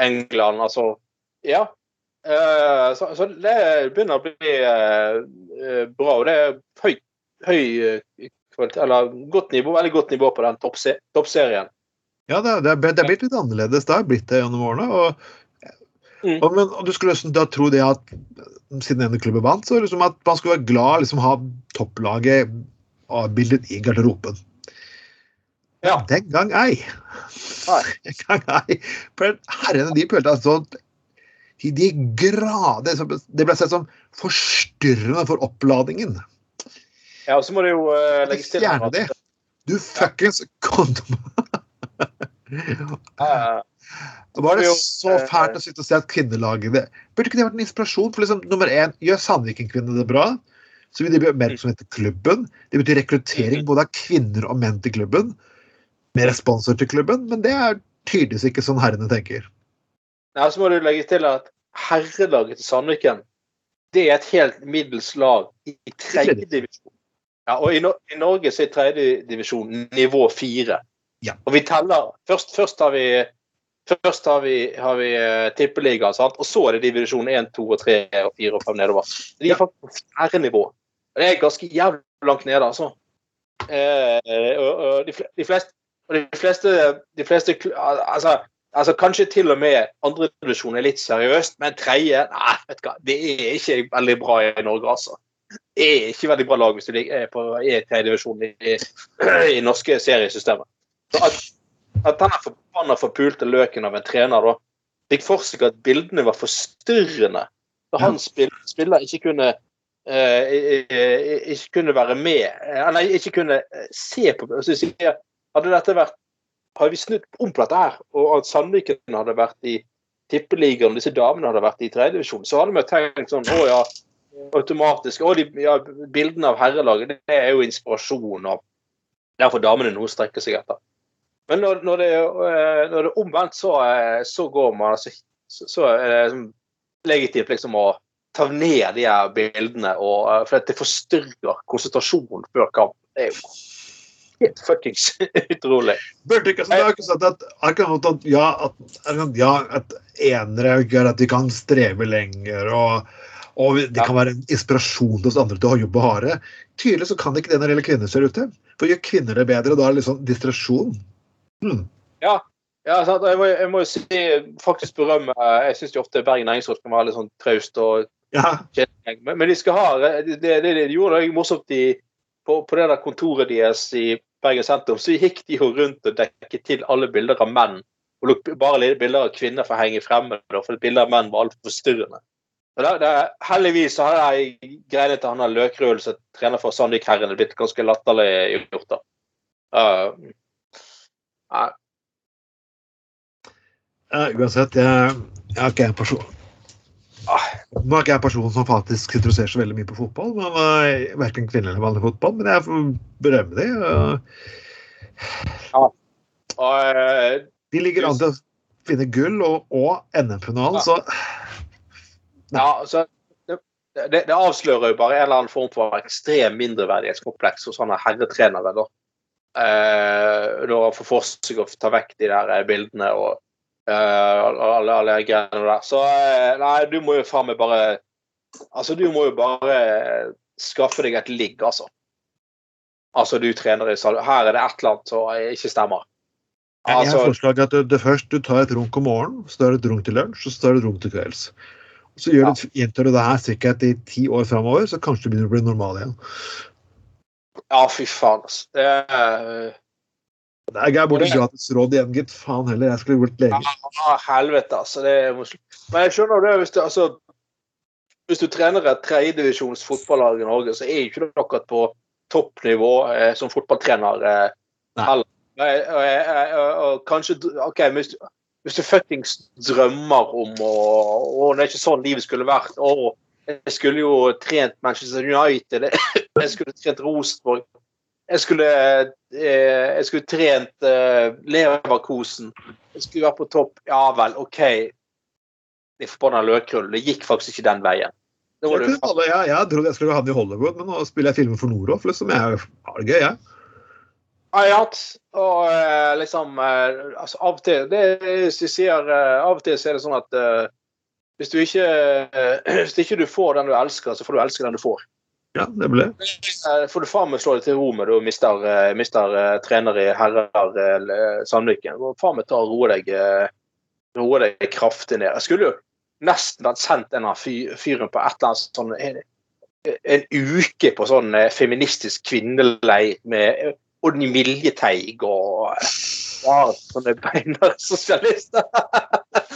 England. Altså, ja. Eh, så, så det begynner å bli bra. Og det er høy, høy eller godt nivå, veldig godt nivå på den toppserien. Ja, det, det, det er blitt litt annerledes. Det har blitt det gjennom årene. Og, Mm. og, men, og du skulle liksom da tro det at siden ene klubben vant, så liksom at man skulle være glad liksom ha topplaget avbildet i garderoben. Ja. Den gang ei. Nei. Den gang ei. For herrene de følte at sånn de grader Det ble sett som forstyrrende for oppladningen. Ja, og så må det jo uh, legges til Fjerne det. Du fuckings kondom... Det Var det så fælt å sitte og se at kvinnelaget det Burde ikke det vært en inspirasjon? For liksom, nummer én, gjør Sandviken-kvinnene det bra? Så vil de bli oppmerksomhet til klubben. Det betyr rekruttering både av kvinner og menn til klubben. Mer sponsor til klubben, men det er tydeligvis ikke sånn herrene tenker. Nei, Så må du legge til at herrelaget til Sandviken det er et helt middels lag i tredje divisjon. Ja, og i, no i Norge så er tredje divisjon nivå fire. Ja. Og vi teller Først, først har vi Først har vi, har vi uh, tippeliga, sant? og så er det divisjon 1, 2, og 3, og 4 og 5 nedover. De er Ja. faktisk på fjerde nivå. Det er ganske jævlig langt nede, altså. Eh, og, og de, de fleste, de fleste, de fleste altså, altså Kanskje til og med andredivisjon er litt seriøst, men tredje Nei, vet du hva, det er ikke veldig bra i Norge, altså. Er ikke veldig bra lag hvis du er på tredjedivisjon i, i, i norske seriesystemet. Så at, at denne forbanna forpulte løken av en trener da fikk for seg at bildene var forstyrrende. Da han spill, spiller ikke kunne eh, eh, ikke kunne være med Eller ikke kunne eh, se på Hadde dette vært Har vi snudd om på dette her, og at Sandviken hadde vært i tippeligaen disse damene hadde vært i tredjedivisjon, så hadde vi tenkt sånn Å ja, automatisk. Og de, ja, bildene av herrelaget, det er jo inspirasjon og Derfor damene noe strekker seg etter. Men når, når, det, eh, når det er omvendt, så, eh, så går man altså så, så er det liksom legitimt liksom å ta ned de her bildene, og, eh, for det forstyrrer konsentrasjonen før kamp. Det er jo helt fuckings utrolig. Burde ikke, altså, ikke sånn at, akkurat at, ja, at, ja, at enere gjør at de kan streve lenger, og, og det kan være en inspirasjon hos andre til å jobbe hardere. Tydelig så kan ikke det når det gjelder kvinner, ser det ut til. For gjør kvinner det bedre, da er det sånn distrasjon. Hmm. Ja, sant? Jeg, må, jeg må jo si faktisk berømme Jeg syns ofte Bergen Næringsråd kan være litt sånn traust og Ja, men, men de skal ha Det, det, det de gjorde det morsomt de, på, på det der kontoret deres i Bergen sentrum, så gikk de jo rundt og dekket til alle bilder av menn. Og lukket bare bilder av kvinner for å henge fremme, for bilder av menn var altfor forstyrrende. Det, det, heldigvis så har jeg greiene til han Løkrøl som trener for Sandvik Herren blitt ganske latterlig gjort. da. Uh, nei. Uh, uansett, jeg, jeg er ikke en person Nå er ikke jeg en person som faktisk interesserer seg veldig mye på fotball, men uh, verken kvinner eller vanlig fotball, men jeg får berømme dem. Uh, Og, eh, de ligger an til å finne gull og, og NM-finalen, Ja. så Ja, altså, det, det, det avslører jo bare en eller annen form for ekstrem mindreverdighetskompleks hos sånne herretrenere. da. Eh, når han får for seg å ta vekk de der eh, bildene og eh, alle, alle greiene der. Så eh, nei, du må jo faen meg bare Altså, du må jo bare skaffe deg et ligg, altså. Altså, du trener i salen. Her er det et eller annet som ikke stemmer. jeg har forslag forslaget at det, det først du tar et runk om morgenen, så tar du et runk til lunsj, og så tar du et runk til kvelds. Så gjør du, gjentar du det her sikkert i ti år framover, så kanskje du begynner å bli normal igjen. ja, fy faen, altså. Det er Det er Geir Borten gratis råd igjen, gitt. Faen heller, jeg skulle blitt lege. Ja, helvete, altså. Det er Men jeg skjønner det hvis du, altså, hvis du trener et tredjedivisjons fotballag i Norge, så er ikke det akkurat på toppnivå eh, som fotballtrener. Eh, heller. Og, og, og, og kanskje OK, hvis du, hvis du fuckings drømmer om å Å, det er ikke sånn livet skulle vært. Å, jeg skulle jo trent Manchester United. Jeg skulle trent Rosenborg. Jeg skulle, eh, jeg skulle trent eh, Leverkosen. Jeg skulle vært på topp. Ja vel, OK. De forbanna løkrull. Det gikk faktisk ikke den veien. Jeg, trodde jeg skulle havne i Hollywood, men nå spiller jeg filmer for Noroff. Liksom. Jeg har det gøy, jeg. Ja, og eh, liksom eh, altså, Av og til det, sier, eh, Av og til er det sånn at uh, hvis du ikke uh, Hvis ikke du får den du elsker, så får du elske den du får. Ja, det ble. Eh, får du faen meg slå deg til ro med du mister, mister trener i herrer Sandviken. Du må faen meg ta og roe deg, roe deg kraftig ned. Jeg skulle jo nesten hatt sendt denne fyren på et eller annet sånn en, en uke på sånn feministisk kvinneleir med Odny Miljeteig og eh, ja, sånne beinharde sosialister.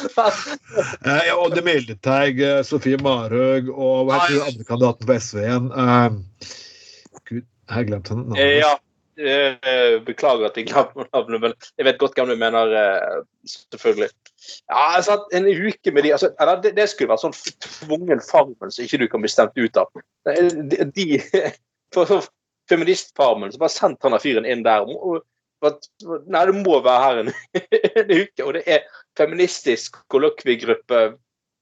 Eh, ja, Odd Miljeteig, eh, Sofie Marhaug og hva heter den andre kandidaten på SV igjen? Eh, Gud, jeg har glemt henne. Ja. Beklager at jeg glemte navnet, men jeg vet godt hvem du mener. Selvfølgelig. Ja, altså, En uke med de altså, det, det skulle vært sånn tvungen farmen som ikke du kan bli stemt ut av. De, for Feministfarmen, så bare sendt han av fyren inn der. og- Nei, det må være her en, en uke. Og det er feministisk kollokviegruppe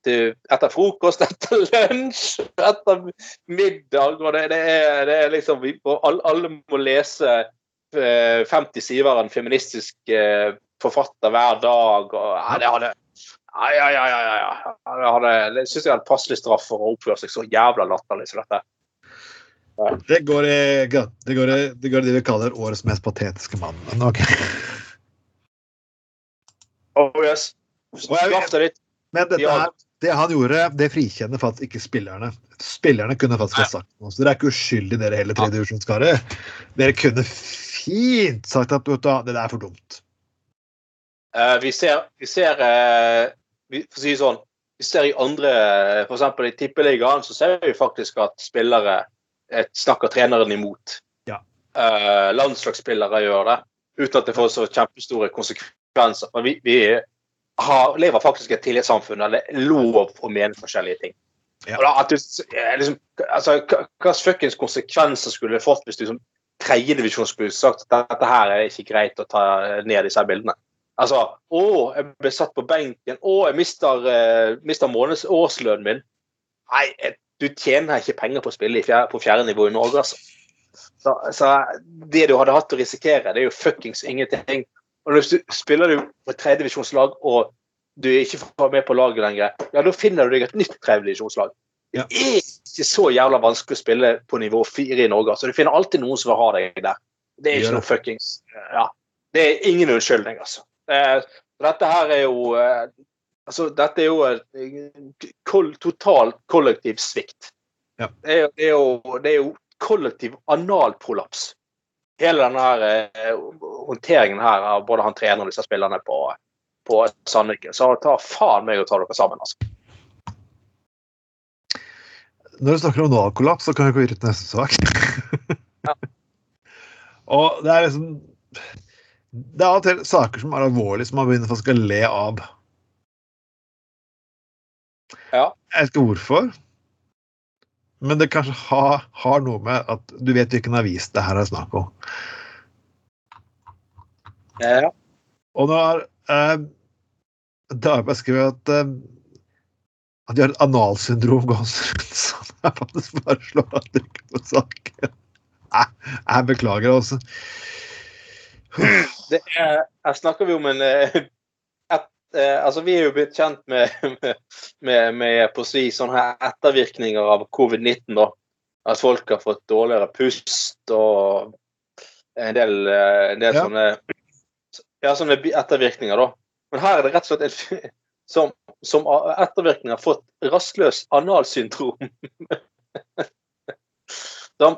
etter frokost, etter lunsj, etter middag. og Det, det, er, det er liksom alle, alle må lese eh, 50 sider av en feministisk eh, forfatter hver dag. og ja, det hadde ja, ja, ja, ja, ja. Jeg hadde, det syns jeg hadde passelig straff for å oppføre seg så jævla latterlig som dette. Det går i det går i det, går i det vi kaller årets mest patetiske mann. Men ok. Oh, yes. Litt. Men dette her, det han gjorde, det frikjenner faktisk ikke spillerne. Spillerne kunne faktisk ha sagt noe. Så dere er ikke uskyldige, dere hele tredjedivisjonskarer. Dere kunne fint sagt at vet det der er for dumt. Uh, vi ser, vi ser uh, vi, For å si det sånn, vi ser i andre F.eks. i Tippeligaen så ser vi faktisk at spillere snakker treneren imot. Ja. Uh, landslagsspillere gjør det, uten at det får så kjempestore konsekvenser. Men vi, vi har, lever faktisk i et tillitssamfunn der det er lov å mene forskjellige ting. Ja. Da, du, eh, liksom, altså, hva slags fuckings konsekvenser skulle det fått hvis du som tredjedivisjon skulle sagt at dette her er ikke greit å ta ned disse bildene? Altså, å, jeg ble satt på benken. Å, jeg mister, uh, mister måneds årslønnen min. Nei, eh, du tjener ikke penger på å spille fjerde, på fjerde nivå i Norge, altså. Så, så det du hadde hatt å risikere, det er jo fuckings ingenting. Og hvis du spiller du på tredjedivisjonslag og du ikke får med på laget lenger, ja, da finner du deg et nytt tredjedivisjonslag. Ja. Det er ikke så jævla vanskelig å spille på nivå fire i Norge. altså Du finner alltid noen som vil ha deg der. Det er ikke noe fuckings Ja. Det er ingen unnskyldning, altså. Eh, dette her er jo eh, Altså, dette er jo en koll, total kollektiv svikt. Ja. Det, er, det, er jo, det er jo kollektiv analprolaps. Hele denne her, eh, håndteringen her av både han treneren og disse spillerne på, på Sandviken. Så ta faen meg og ta dere sammen, altså. Når du snakker om Nav-kollaps, så kan jeg gå videre til neste sak. Ja. og det er liksom Det er av og til saker som er alvorlige, som man begynner å le av. Ja. Jeg vet ikke hvorfor. Men det kanskje har, har noe med at du vet hvilken avis det her er snakk om. Ja. Og nå har eh, Dagbladet skrevet at eh, at de har et analsyndrom gående rundt. Så jeg faktisk bare slår av trykket på saken. Jeg, jeg beklager, altså. Det er, her snakker vi om en eh, eh, Altså, vi er jo blitt kjent med, med, med, med på å si sånne ettervirkninger av covid-19. da. At folk har fått dårligere pust og en del, eh, en del Ja. sånne ja, sånne ettervirkninger, da. Men her er det rett og slett en som, som ettervirkning har fått rastløs analsyndrom. Som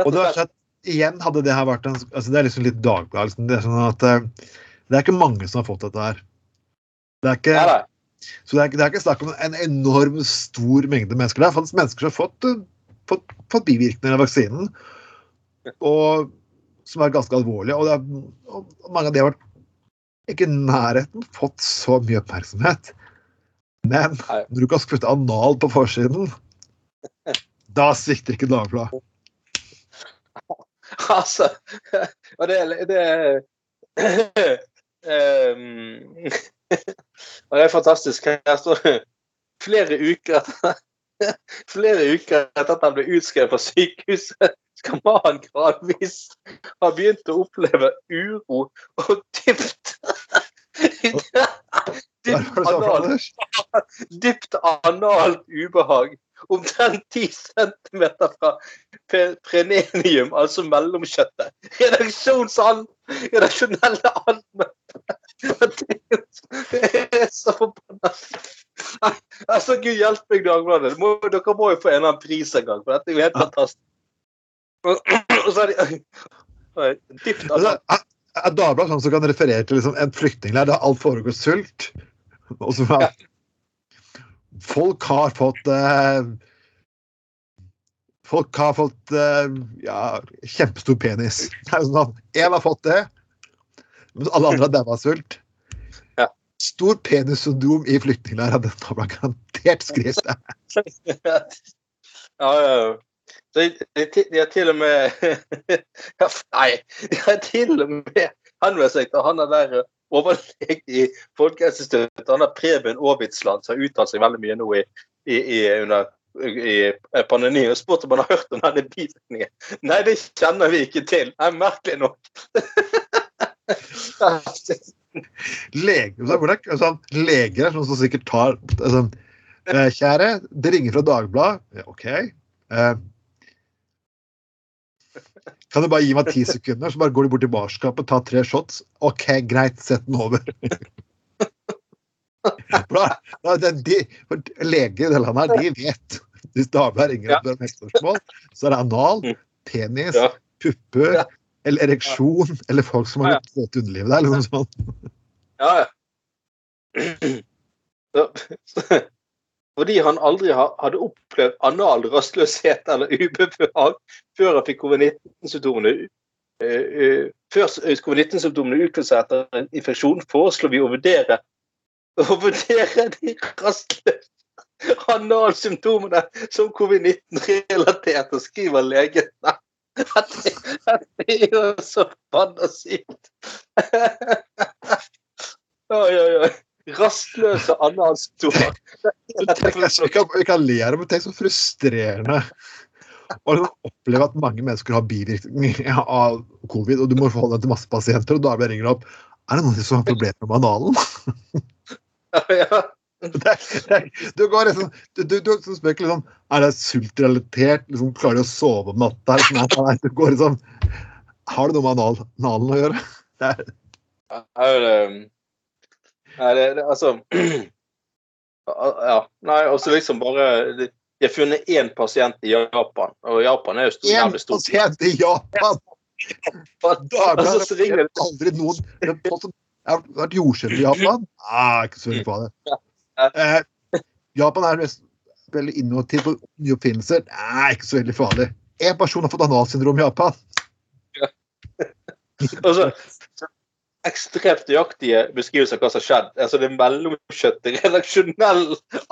Og det er sett at igjen hadde det her vært en altså Det er liksom litt Dagbladet. Liksom. Det er sånn at eh, det er ikke mange som har fått dette her. Det er ikke, Nei, så det er, det er ikke snakk om en enorm stor mengde mennesker. Det er faktisk mennesker som har fått, eh, fått, fått bivirkninger av vaksinen, og som er ganske alvorlige. Og, er, og mange av de har vært ikke i nærheten fått så mye oppmerksomhet. Men når du kan putte anal på forsiden, da svikter ikke Dagbladet. Altså Og det, det Ehm, Og det er fantastisk. Her står det flere uker etter Flere uker etter at han ble utskrevet fra sykehuset, skal mannen gradvis ha begynt å oppleve uro og dypt Dypt analt dypt analt ubehag. Omtrent 10 cm fra prenenium, altså mellomkjøttet. Redaksjonelle anmeldte. Det er så forbanna Altså, Gud hjelpe meg, Dagbladet. Dere må jo få en eller annen pris en gang, for dette er jo helt fantastisk. Og, så er de Dypt Altså, er- er Dagbladet sånn som kan referere til liksom en flyktningleir der alt foregår sult? Og så var Folk har fått eh, Folk har fått eh, ja, kjempestor penis. Det er sånn at Én har fått det, mens alle andre har daua av sult. Ja. Stor penissyndrom i flyktningleirer. Den har man garantert skrevet. ja, ja, ja. Så de, de, de har til og med Nei, de har til og med henvendt seg til han der eh, overlege i Folkehelseinstituttet, han der Preben Aavitsland, som har uttalt seg veldig mye nå i, i, i, under i pandemien og spurt om han har hørt om denne bivirkningen. Nei, det kjenner vi ikke til. Nei, merkelig nok. Lege, så hvor det er sånn, som sikkert tar sånn, eh, Kjære, det ringer fra Dagbladet. Ja, OK. Eh, kan du bare gi meg ti sekunder, så bare går de bort til barskapet, tar tre shots. OK, greit, sett den over. Da, da, de, leger i det landet her, de vet. Hvis Dagbladet ringer og spør om helsespørsmål, så er det anal, penis, Ja. pupper. Eller ereksjon, eller folk som har Ja. våt underliv der. Liksom sånn. Ja, ja. Så, fordi han aldri hadde opplevd anal rastløshet eller ubehag før han fikk covid-19-symptomene eh, eh, Før covid-19-symptomene utviklet seg etter en infeksjon, foreslår vi å vurdere å vurdere de rastløse analsymptomene som covid-19-relaterte, skriver legen. Dette det er jo så forbanna sykt. Oi, oi, oi. Rastløse Anna altså, vi, kan, le av det, men tenk så frustrerende å oppleve at mange mennesker har bivirkninger av covid, og du må forholde deg til masse pasienter, og da ringer det opp Er det noen som har problemer med analen? Ja, Det, det, du går liksom Du, du, du spør liksom Er det sultrelatert? Liksom, klarer du å sove om natta? Liksom, nei, nei, du går liksom Har det noe med anal, analen å gjøre? Det er, er Nei, det, det altså Ja. Nei, og så liksom bare De har funnet én pasient i Japan, og Japan er jo stor, jævlig stort. pasient i Japan! Dagbladet altså, ringer aldri noen det er har vært jordskjelv i Japan. Nei, ikke så veldig på det. Eh, Japan er mest veldig innovativ på nye oppfinnelser. Nei, ikke så veldig farlig. Én person har fått analsyndrom i Japan. Og så så ekstremt nøyaktige beskrivelser av hva som har skjedd. Altså det er mellomkjøttet, redaksjonell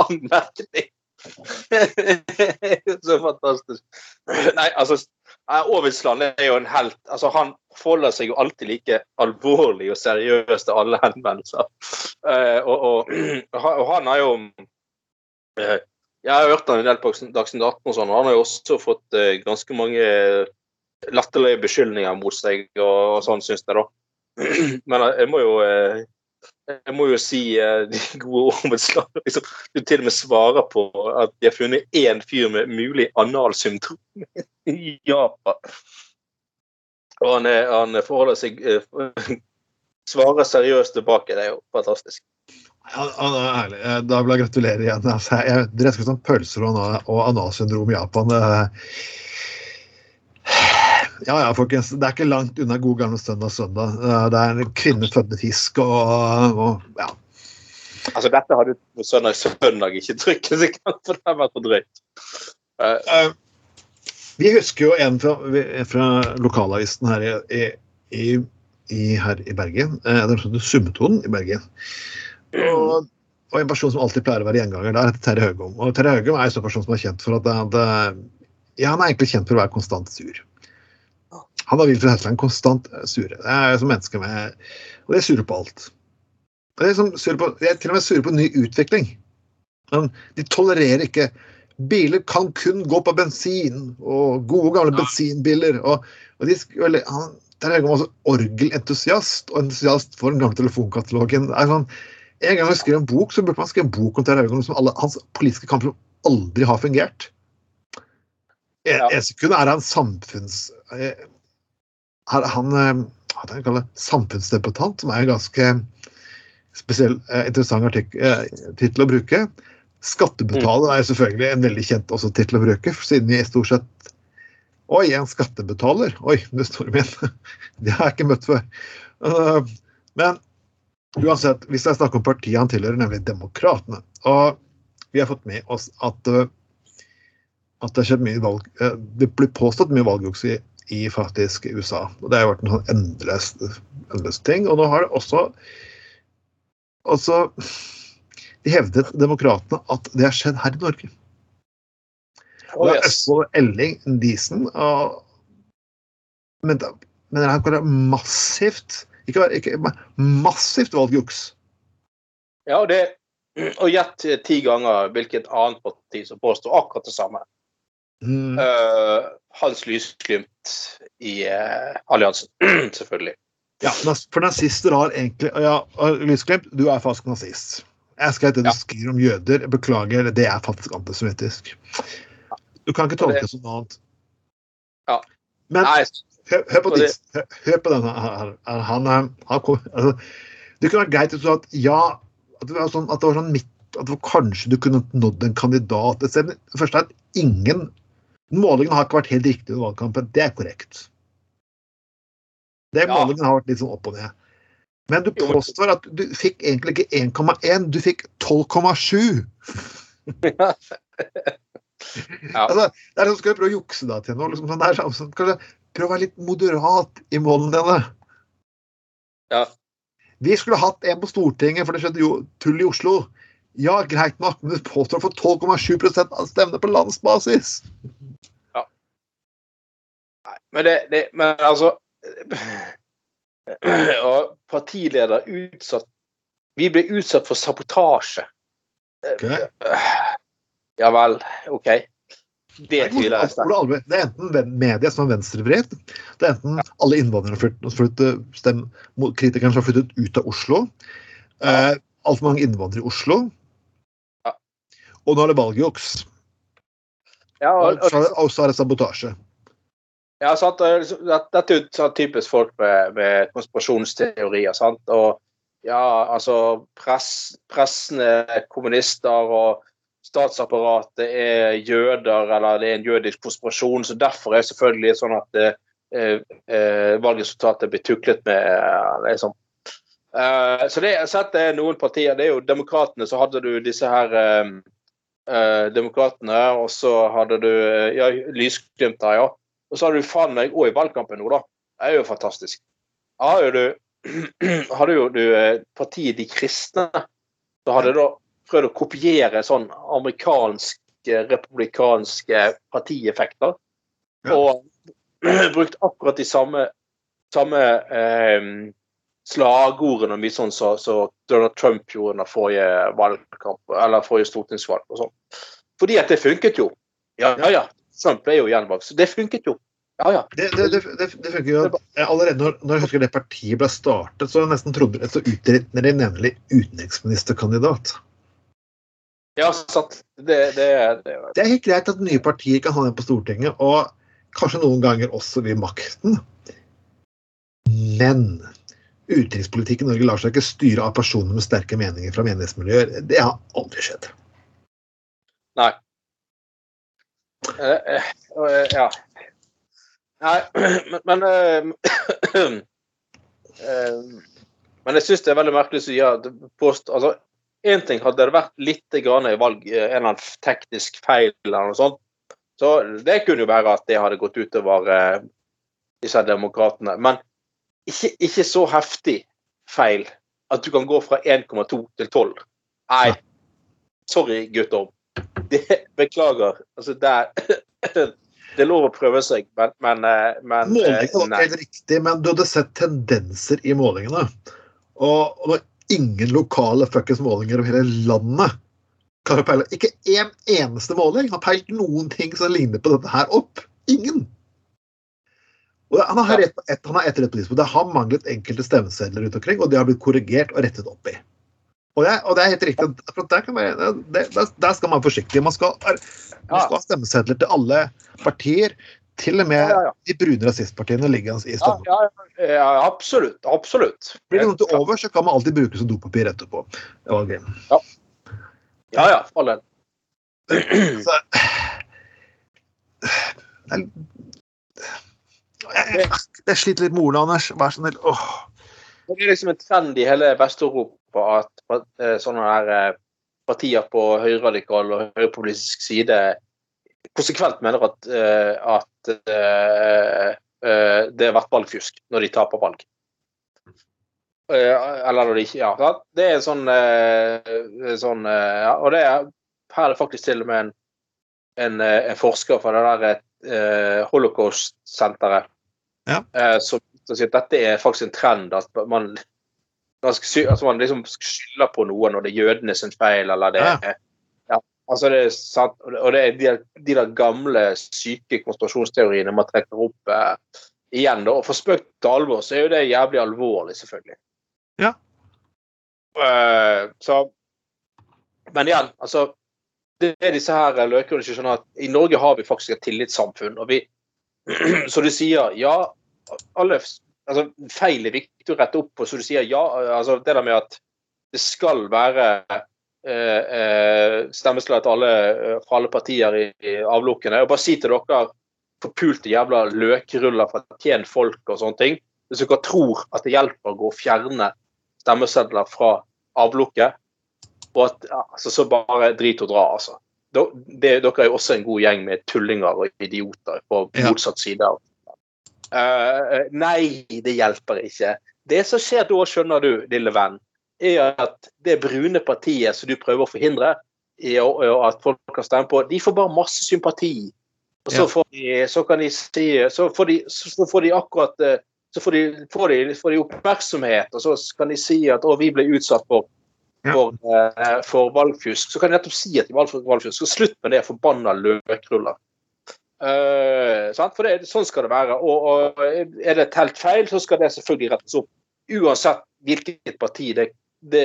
anmerkning. så fantastisk. Nei, altså Aavitsland er jo en helt. altså Han forholder seg jo alltid like alvorlig og seriøst til alle henvendelser. Uh, og, og, og han har jo uh, Jeg har hørt han en del på Dagsnytt 18 og sånn, og han har jo også fått uh, ganske mange latterlige beskyldninger mot seg og, og sånn, syns jeg, da. Men jeg må jo eh, jeg må jo si eh, de gode ordene. Liksom, du til og med svarer på at de har funnet én fyr med mulig analsymptom i Japan. Og han, er, han forholder seg eh, Svarer seriøst tilbake. Det er jo fantastisk. Ja, ærlig. Eh, Da vil jeg gratulere igjen. Altså, jeg, dere skal sånn pølser og, og analsyndrom i Japan. Ja ja, folkens. Det er ikke langt unna god gamle søndag søndag. Eh, Det er en kvinne fødte fisk og, og ja. Altså, dette hadde du søndag søndag ikke trykket seg for det har vært for drøyt. Eh, Vi husker jo en fra, fra lokalavisen her i, i, i, her i Bergen. Den heter Summetonen i Bergen. Og, og en person som alltid pleier å være gjenganger der, heter Terje Høgom. Og Terje Høgom er en sånn person som er kjent for at det, det, ja, han er egentlig kjent for å være konstant sur. Han har Wilfred en konstant sure. Det er som mennesker med Og de er sure på alt. Og De er, som sure på, de er til og med sure på ny utvikling. Men de tolererer ikke Biler kan kun gå på bensin, og gode, gamle bensinbiler. Og, og de, eller, han, der er han også orgelentusiast og entusiast for den gamle telefonkatalogen. Er sånn, en gang jeg skrev en bok, så burde man skrive en bok om Terje Haugen som alle hans politiske kamper som aldri har fungert. Ja. en sekund er han samfunns... eh, er han eh, hva er det han samfunnsdebattant, som er en ganske spesiell, eh, interessant artik- eh, tittel å bruke. Skattebetaler er selvfølgelig en veldig kjent også tittel å bruke, siden vi stort sett Oi, en skattebetaler. Oi, det store min. Det har jeg ikke møtt før. Men Uansett, hvis jeg snakker om partiet han tilhører, nemlig Demokratene. Og vi har fått med oss at, at det har skjedd mye valg Det blir påstått mye valgjuks i, i faktisk USA. Og det har vært en sånn endeløs, endeløs ting. Og nå har det også Altså De hevdet, Demokratene, at det har skjedd her i Norge. Oh, Det er yes. Østfold Elling Diesen og Men, men det her kan være massivt ikke, bare- ikke massivt valgjuks. Ja, og, det, og gjett ti ganger hvilket annet parti som påstår akkurat det samme. Mm. Eh, Hans Lysglimt i uh, alliansen, selvfølgelig. Ja, for nazister har egentlig Ja, Lysglimt, du er faktisk nazist. Jeg skal ikke det du Ja. skriver om jøder. Beklager, det er faktisk antisemittisk. Du kan ikke tolke det som noe annet. Ja. Men Nei, hør, hør på det- hør, hør på denne her. her. Han, eh, han kom, altså, Det kunne vært greit hvis du sa at ja, at det var sånn, at det var sånn midt at det var kanskje du kunne nådd en kandidat. Det første er at ingen Målingen har ikke vært helt riktig under valgkampen. Det er korrekt. Det Ja. Målingen har vært litt sånn opp og ned. Men du påstår at du fikk egentlig ikke 1,1, du fikk 12,7. Ja. Altså, det er sånn, Skal du prøve å jukse deg til noe? Liksom, sånn der, sånn, kanskje Prøv å være litt moderat i målene dine. Ja. Vi skulle hatt en på Stortinget, for det skjedde jo tull i Oslo. Ja, greit nok, men du påstår å få 12,7% av stemmene på landsbasis. Nei, men det, det Men altså Og partileder utsatt Vi ble utsatt for sabotasje. Ok. Ja vel, OK. Det tviler jeg. Ole Det er enten media som er venstrevredt, det er enten alle innvandrere har flyttet, flyttet kritikerne som har flyttet ut av Oslo, uh, altfor mange innvandrere i Oslo, Ja. Og nå er det valgjuks. Ja, Og og, så er det- og så det sabotasje. Ja, sant? liksom, det- Dette er typisk folk med, med konspirasjonsteorier. sant? Og ja, altså press, Pressen er kommunister, og statsapparatet er jøder, eller det er en jødisk konspirasjon. Så derfor er det selvfølgelig sånn at eh, eh, valgresultatet blir tuklet med. eh, liksom. Eh, så det sett det er noen partier. Det er jo Demokratene, så hadde du disse her eh, Demokratene, og så hadde du eh, ja, Lysglimt der, ja. Og så hadde du faen meg òg i valgkampen nå, da. Det er jo fantastisk. Ja, jo du, hadde jo du eh, partiet De kristne. Så hadde da prøvd å kopiere sånn amerikansk, eh, republikanske partieffekter. Og brukt akkurat de samme, samme eh, slagordene mye sånn som så Donald Trump gjorde under forrige valgkamp, eller forrige stortingsvalg. og sånn. Fordi at det funket jo. Ja, ja, ja. Trump ble jo gjenvalgt, så det funket jo. Ja, ja. Det, det, det, det, funker jo Allerede når, når jeg husker det partiet ble startet, så nesten trodde så utredte de nemlig utenriksministerkandidat. Ja, sant. Det, det, det, Det er helt greit at nye partier kan ha den på Stortinget, og kanskje noen ganger også ved makten. Men utenrikspolitikk i Norge lar seg ikke styre av personer med sterke meninger fra menighetsmiljøer. Det har aldri skjedd. Nei. Uh, uh, ja. Nei, men Men, jeg syns det er veldig merkelig å si at post, altså, Én ting hadde det vært litt grann i valg, en eller annen teknisk feil eller noe sånt. Så det kunne jo være at det hadde gått utover eh, disse demokratene. Men ikke, ikke så heftig feil at du kan gå fra 1,2 til 12. Nei, sorry, gutter. Det, beklager. Altså, det er, det er lov å prøve seg, men, men, eh, men eh, Målingene var helt riktig, men du hadde sett tendenser i målingene. Og, og det var ingen lokale fuckings målinger over hele landet Ikke én eneste måling har peilt noen ting som ligner på dette her opp. Ingen. Og han har ett et, han har ett rett på tidspunkt. Det har manglet enkelte stemmesedler rundt omkring, og det har blitt korrigert og rettet opp i. Og er- og det er helt riktig. Der, kan man, det, der, der skal man være forsiktig. Man skal, man skal ha stemmesedler til alle partier. Til og med Ja, ja, ja. de brune rasistpartiene ligger i ja, ja, absolutt. Absolutt. Blir det noe til over, så kan man alltid bruke som dopapir etterpå. Okay. Ja. Ja, ja. For all del. Jeg, jeg, sliter litt med ordene, Anders. Vær så snill. Det er liksom en trend i hele Vest-Europa at eh, sånne her eh, partier på høyreradikal og høyrepolitisk side konsekvent mener at, eh, at det har vært valgfusk når de taper valg. Eller når de ikke Ja. Det er en sånn, sånn ja, Og det er, her er det faktisk til og med en, en, en forsker fra det der Holocaust-senteret Ja. eh, som som at dette er faktisk en trend. At man, altså man liksom skylder på noe når det er jødene sin feil, eller det Ja. ja, altså det er sant, og det- er de, de der gamle, syke konspirasjonsteoriene man trekker opp eh, igjen. Da. Og for spøk til alvor så er jo det jævlig alvorlig, selvfølgelig. Ja. Uh, så Men igjen, altså det er disse her løkene som skjønner at i Norge har vi faktisk et tillitssamfunn. og vi Så du sier ja, alle altså, feil er viktig å rette opp på. Så du sier ja, altså det der med at det skal være eh, stemmeslag alle, eh, fra alle partier i, i avlukkene. Og bare si til dere forpulte jævla løkruller fra tjent folk og sånne ting. Hvis dere tror at det hjelper å gå og fjerne stemmesedler fra avlukket, og at altså, så bare drit og dra, altså. Det, dere er jo også en god gjeng med tullinger og idioter på motsatt side. av Eh, nei, det hjelper ikke. Det som skjer da, skjønner du, lille venn, er at det brune partiet som du prøver å forhindre å, å- at folk kan stemme på, de får bare masse sympati. Og så, får de, så kan de si Så får de, så får de akkurat eh, Så får de, får, de, får de oppmerksomhet, og så kan de si at å, vi ble utsatt for Ja. for, eh, for valgfusk. Så kan de nettopp si at de valgfusk. Så slutt med det forbanna løkruller. Sant? For det, sånn skal det være. Og, og er det telt feil, så skal det selvfølgelig rettes opp. Uansett hvilket parti det, det,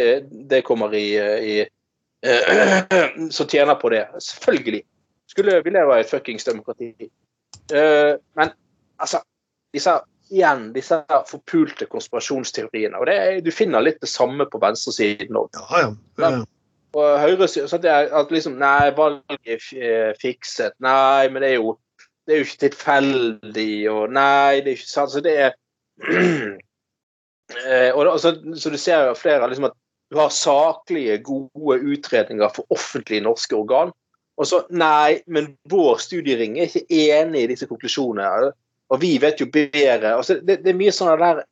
det kommer i, i uh, som tjener på det. Selvfølgelig. Skulle vi leve i et fuckings demokrati. Uh, men altså disse, Igjen disse forpulte konspirasjonsteoriene. og er- Du finner litt det samme på venstresiden òg. Ja, ja. Ja. Og Høyre sier så det er at liksom Nei, valget er er fikset. Nei, men det er jo det er jo ikke tilfeldig, og nei, det er ikke sant. Så det er Eh, og, altså, Så du ser jo flere liksom at du har saklige, gode utredninger for offentlige norske organ. Og så nei, men vår studiering er ikke enig i disse konklusjonene. Og vi vet jo bedre. Altså, det, det er mye sånne der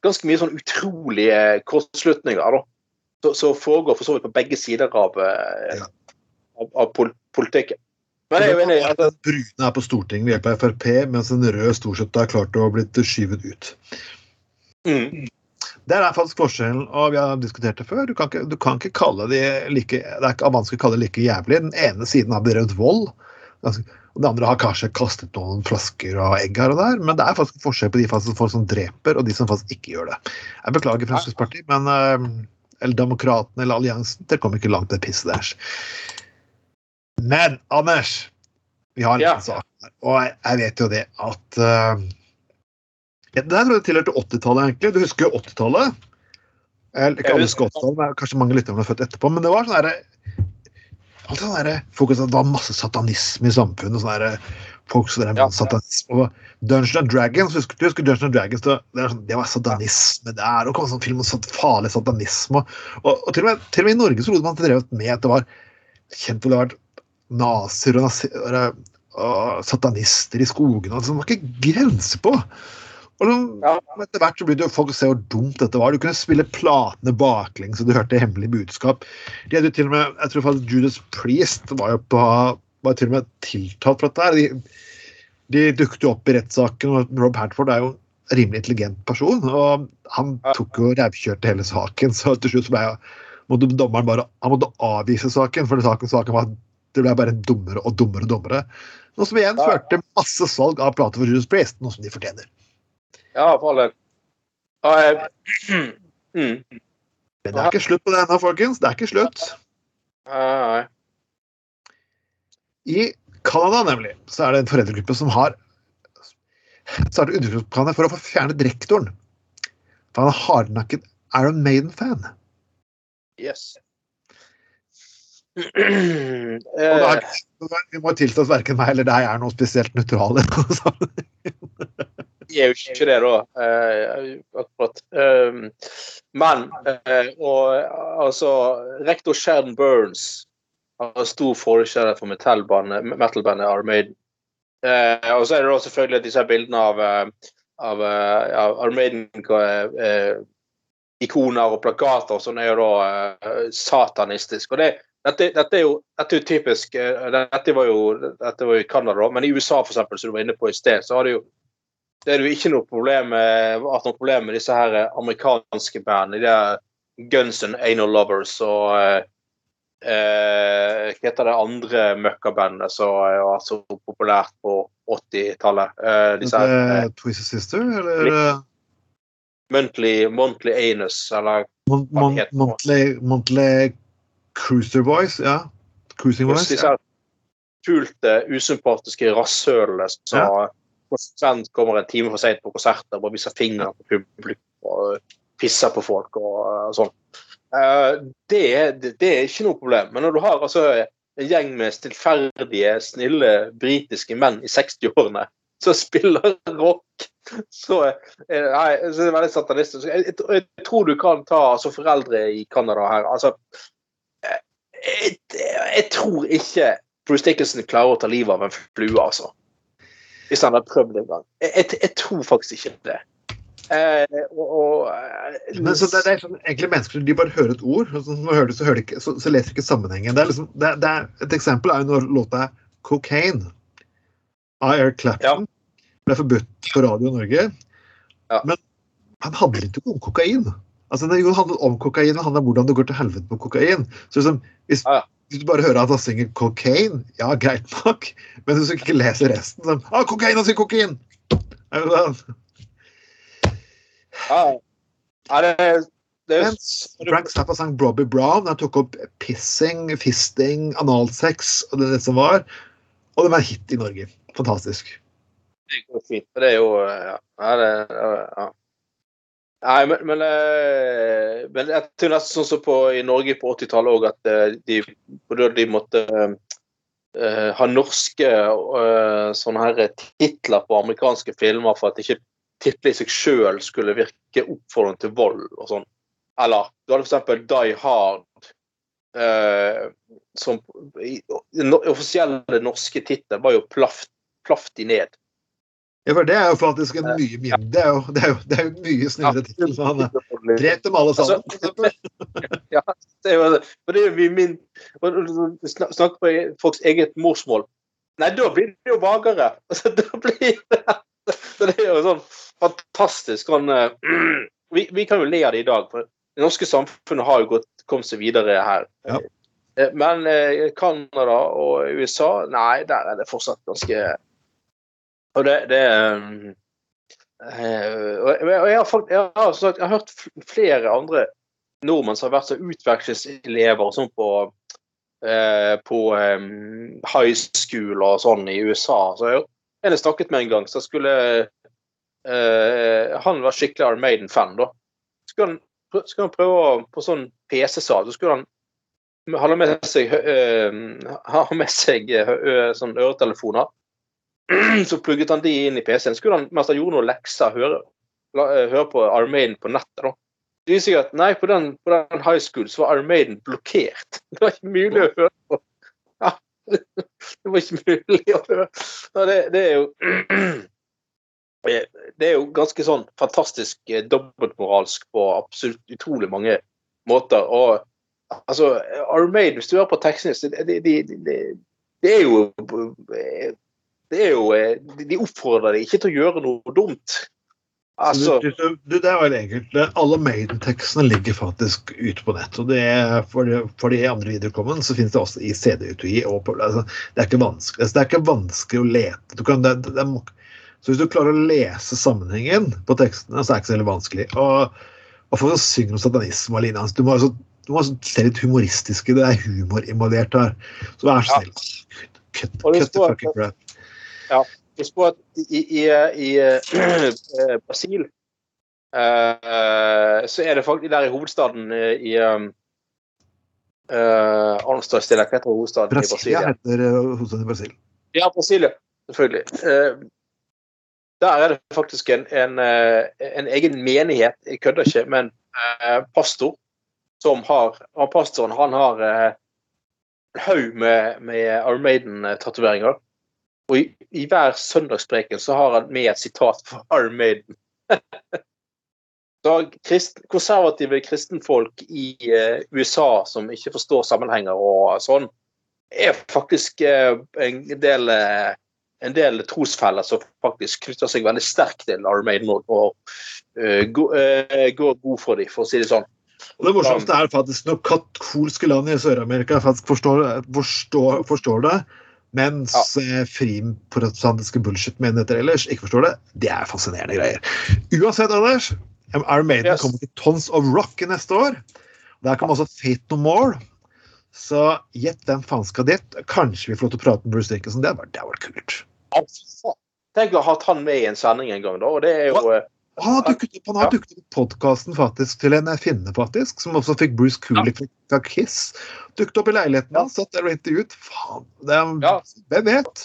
Ganske mye sånn utrolige kortslutninger da, som foregår for så vidt på begge sider av, eh, Ja. av, av pol politikken. Men jeg er jo enig at Den brune er på Stortinget ved hjelp av Frp, mens den røde stort sett har klart å blitt skyvet ut. mm, Det er faktisk forskjellen, og vi har diskutert det før. Du kan ikke, du kan ikke kalle de like Det er ikke vanskelig å kalle det like jævlig. Den ene siden har berømt vold, og den andre har kanskje kastet noen flasker og egg her og der, men det er faktisk forskjell på de folk som dreper, og de som faktisk ikke gjør det. Jeg beklager Fremskrittspartiet, men eh, eller Demokratene eller Alliansen, dere kom ikke langt med pisset deres. Men Anders, vi har en Ja. sak og jeg, jeg vet jo det at uh, Det her tror jeg tilhørte 80-tallet, egentlig. Du husker jo 80-tallet? Eller Ikke alle husker husker 80-tallet, kanskje mange lyttere er født etterpå. Men det var sånn at det var masse satanisme i samfunnet. sånn derre Folk som drev med Ja, satanisme. Og Dungeons and Dragons, husker du husker Dungeons and Dragons, det, sånn, det var satanisme der. Og kom sånn film om sånn farlig satanisme. Og, og, og til, og med, til og med i Norge så trodde man at det drev med at det var kjent hvor det var nazier og, nazi, og, og satanister i skogene. Altså, det var ikke grenser på. Og så, Ja. Etter hvert så begynte folk å se hvor dumt dette var. Du kunne spille platene baklengs, så du hørte hemmelige budskap. De hadde til og med, jeg tror faktisk Judas Priest var jo på, var til og med tiltalt for dette. her. De, de dukket jo opp i rettssaken, og Rob Hartford er jo en rimelig intelligent person. Og han tok jo rævkjørte hele saken, så til slutt så ble jo måtte dommeren bare han måtte avvise saken, for saken, saken var det ble bare dummere og dummere og dummere. Noe som igjen førte masse salg av plater for Judas Priest, noe som de fortjener. Ja, for all del. Mm. Men det er ikke slutt på det ennå, folkens. Det er ikke slutt. Nei. I Canada nemlig, så er det en foreldregruppe som har startet undersøkelsesplaner for å få fjernet rektoren. For han er hardnakket Iron Maiden-fan. Yes. Og da Eh, er- Vi må tilstå at verken meg eller deg er noe spesielt nøytrale. Vi er jo ikke det, da. eh, akkurat. Um, men eh, og altså Rektor Sheridan Burns har stor forkjærlighet for metal-bandet metal-bandet Eh, og så er det da selvfølgelig disse bildene av, eh, av, eh, av Iron Maiden-ikoner og plakater som sånn er jo da eh, satanistisk. Og det, dette, dette, er jo, dette er typisk eh, Dette var jo, dette var jo i Canada, men i USA, for eksempel, som du var inne på i sted, så har det jo det er jo ikke noe problem med, noe problem med disse her amerikanske bandene. De der Guns and Anal Lovers og eh, eh, Hva heter det andre møkkabandet som var så populært på 80-tallet? Eh, disse eh, Twisted Sister, eller eh, Monthly, Monthly Anus, eller Mon Mon heter? Monthly, Monthly Cruiser Boys? Ja. Cruising Boys? disse Ja. her usympatiske rasshølene som konsekvent kommer en time for seint på konserter og viser fingeren på publikum og pisser på folk og, og sånn. Eh, det, det, det er ikke noe problem. Men når du har altså en gjeng med stillferdige, snille britiske menn i 60-årene som spiller rock, så nei, så er det veldig satanistisk. Jeg, jeg, jeg tror du kan ta altså, foreldre i Canada her. altså eh, jeg, jeg tror ikke Bruce Dickinson klarer å ta livet av en flue, altså. Hvis han har prøvd en gang. Jeg, jeg, jeg tror faktisk ikke det. Eh, og, og eh, Men så det, det er sånn, egentlig mennesker de bare hører et ord, og så, hører de så, hører de så, så leser de ikke sammenhengen. Det er liksom, det, det er, et eksempel er jo når låta 'Cocaine' av Eric Clapton ble forbudt på Radio Norge. Ja. Men han handler ikke om kokain. Altså, det handler om kokain, men handler om hvordan det går til helvete med kokain. Så liksom, hvis, Ja, ja. hvis du bare hører at han synger 'cocaine', ja, greit nok, men hvis du ikke leser resten sånn ah, 'Kokain, han sier kokain!' Er ja, det, det er Frank Zappa sang Robbie Brown. Han tok opp pissing, fisting, analsex og det, det som var. Og det var hit i Norge. Fantastisk. Det går fint. Det er jo Ja. ja, det, ja. Nei, men, men, eh, men jeg tror nesten sånn som på, i Norge på 80-tallet òg, at eh, de, de måtte uh, ha norske uh, sånne her titler på amerikanske filmer for at ikke titlene i seg sjøl skulle virke oppfordrende til vold og sånn. Eller du hadde f.eks. Die Hard. Eh, som i, Den offisielle norske tittelen var jo Plaff, plaff de ned. Ja, for det er jo faktisk en mye mindre Det er jo, det er jo, det er jo mye snillere tittel. så Han drep dem alle sammen. eksempel. ja, det er jo det er jo min og du snak- Snakker på folks eget morsmål. Nei, da blir det jo vagere. Altså, da blir det Så det er jo sånn fantastisk sånn uh, vi, vi kan jo le av det i dag, for det norske samfunnet har jo gått, kommet seg videre her. Ja. Eh, Men eh, Canada og USA, nei, der er det fortsatt ganske Og det, det um, Uh, og jeg, har, fått- jeg, har, sagt, jeg har hørt flere andre nordmenn som har vært så utvekslingselever og sånn på uh, på um, high school og sånn i USA. Så jeg, en jeg snakket med en gang, så skulle eh, Han var skikkelig Iron Maiden-fan, da. Skulle han, skulle han prøve å På sånn PC-sal, så skulle han ha med seg, eh, ha med seg eh, sånn øretelefoner. Så plugget han de inn i PC-en. Skulle han, mens han gjorde noen lekser, høre, la, eh, høre på Iron Maiden på nettet. da. Det viser seg at nei, på den, på den high school så var Iron Maiden blokkert. Det var ikke mulig å høre på. Ja, det var ikke mulig å høre. Det, det er jo Det er jo ganske sånn fantastisk eh, dobbeltmoralsk på absolutt utrolig mange måter. Og altså, Armade, hvis du hører på tekstene, det, det, det, det, det er jo det er jo eh, De oppfordrer deg ikke til å gjøre noe dumt. Altså, du, du, du, det er vel egentlig Alle Maiden-tekstene ligger faktisk ute på nett. og det er For, de- for de andre viderekommende så finnes det også i CD-utgi. Altså, det, er ikke vanskelig, altså, det er ikke vanskelig å lete. Du kan, det, det, må- så hvis du klarer å lese sammenhengen på tekstene, så er det ikke så veldig vanskelig. Og, og for å synge om satanisme lignende, du må, altså, du må altså se litt humoristisk i det. Det er humor involvert her. Så vær så Ja. snill. Cut, cut the fucking crap. Husk på at i, i, i eh, Brasil uh, så er det faktisk der i hovedstaden eh, i um, uh, Arnstad stiller. Hva heter hovedstaden i Brasilia Brasilia? heter uh, hovedstaden i Brasil. Ja, Brasilia. Selvfølgelig. Der er det faktisk en, en, eh, en egen menighet, jeg kødder ikke, men eh, pastor som har og Pastoren han har eh, en haug med, med Iron Maiden-tatoveringer. Og i, i hver søndagspreken så har han med et sitat fra Armaden. Så krist, konservative kristenfolk i eh, USA som ikke forstår sammenhenger og sånn, er faktisk eh, en del eh, en del trosfeller som faktisk knytter seg veldig sterkt til Iron Maiden og, og uh, går, uh, go god for dem, for å si det sånn. Og det morsomste er faktisk når katolske land i Sør-Amerika faktisk forstår, forstår, forstår, det, mens ja. friprotestantiske bullshit-menigheter ellers ikke forstår det. Det er fascinerende greier. Uansett, Anders, Iron Maiden yes. kommer til Tons of Rock neste år. Der kommer også Fate No More. Så gjett hvem faen skal dit. Kanskje vi får lov til å prate med Bruce Dickinson. Det hadde vært kult. Tenk å ha hatt han med i en sending en gang, da. og det er jo... Ja. Han har dukket opp, han har dukket opp podkasten faktisk til en finne, faktisk, som også fikk Bruce Cooley fra Kiss. Dukket opp i leiligheten hans, satt der og intervjuet. Faen, det er, ja. hvem vet?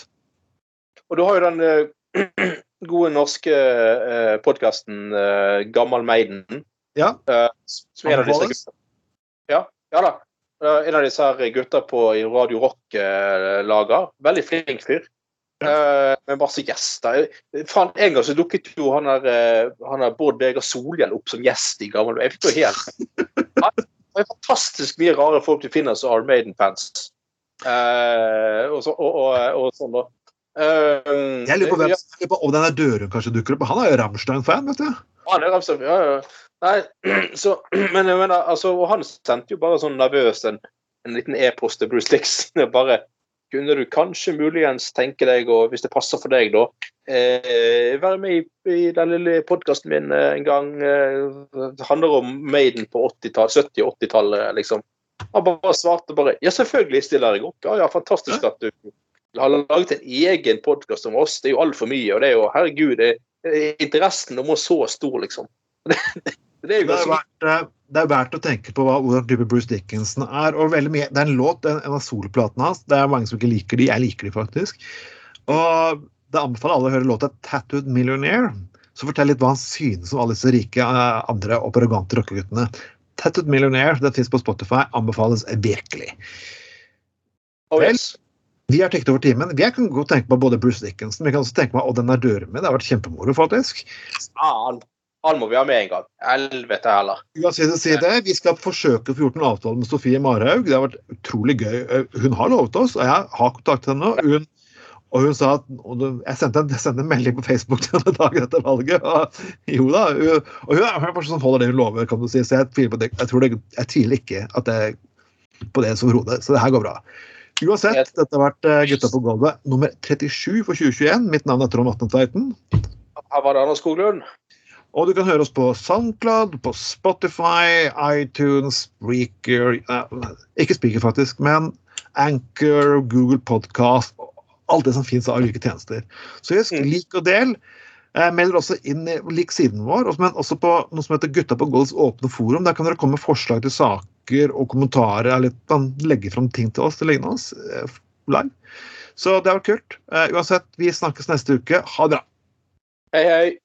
Og du har jo den uh, gode norske uh, podkasten uh, Gammal Maiden. Ja. Uh, som en av disse ja, ja da. En av disse her gutta på Radio Rock lager. Veldig flink fyr. Uh, med masse gjester. Fan, En gang så dukket jo han der, uh, han der Bård Vegar Solhjell opp som gjest i gammel Jeg fikk jo helt Det er fantastisk mye rare folk du finner som Iron Maiden-fans. Uh, og, så, og, og, og, sånn, da. jeg lurer på hvem ja. om denne døren kanskje dukker opp. Han er jo Rammstein-fan, vet du. Han er Rammstein, ja, ja. Nei, så, men jeg mener, altså, han sendte jo bare sånn nervøs en, en liten e-post til Bruce Dixon. bare kunne du kanskje muligens tenke deg, og hvis det passer for deg, da, eh, være med i, i den lille podkasten min eh, en gang. Eh, det handler om Maiden på 70- og 80-tallet, liksom. Han bare svarte bare Ja, selvfølgelig stiller jeg opp. Ja, ja, fantastisk at du har laget en egen podkast om oss. Det er jo altfor mye. Og det er jo, herregud, det, interessen om oss så stor, liksom. Det er, verdt, eh, det er, verdt, å tenke på hva, hvordan type Bruce Dickinson er. og veldig mye, Det er en låt, en, en av solplatene hans. Det er mange som ikke liker de, Jeg liker de faktisk. Og Det anbefaler alle å høre låta 'Tattooed Millionaire'. Så fortell litt hva han synes om alle disse rike, eh, andre og arrogante rockeguttene. 'Tattooed Millionaire' det fins på Spotify. Anbefales virkelig. Oh, yes. Vi har tenkt over timen. Vi kan godt tenke på både Bruce Dickinson Vi kan også tenke på Odd N. Dørme. Det har vært kjempemoro, faktisk. Ja, han må vi ha med en gang. Helvete heller. Si det, vi skal forsøke å få gjort en avtale med Sofie Marhaug. Det har vært utrolig gøy. Hun har lovet oss, og jeg har kontaktet henne. Hun, og hun sa at Jeg sendte en, sendte en melding på Facebook til henne dagen etter valget. Og, jo da, hun, og hun er fortsatt sånn holder det hun lover, kan du si. Så jeg tviler, det, jeg tror det, jeg tviler ikke at det, på det som hodet. Så det her går bra. Uansett, dette har vært eh, Gutta på gulvet nummer 37 for 2021. Mitt navn er Trond Vatne Tveiten. Her var det Anders Skoglund. Og du kan høre oss på SoundCloud, på Spotify, iTunes, Spreaker Ikke Speaker, faktisk, men Anchor, Google Podcast Alt det som fins av ulike tjenester. Så husk, mm. lik og del. Melder Meld også inn i lik siden vår, men også på noe som heter Gutta på Golds åpne forum. Der kan dere komme med forslag til saker og kommentarer, eller legge fram ting til oss til lignende oss eh, live. Så det har vært kult. Uh, uansett, vi snakkes neste uke. Ha det bra. Hei, hei.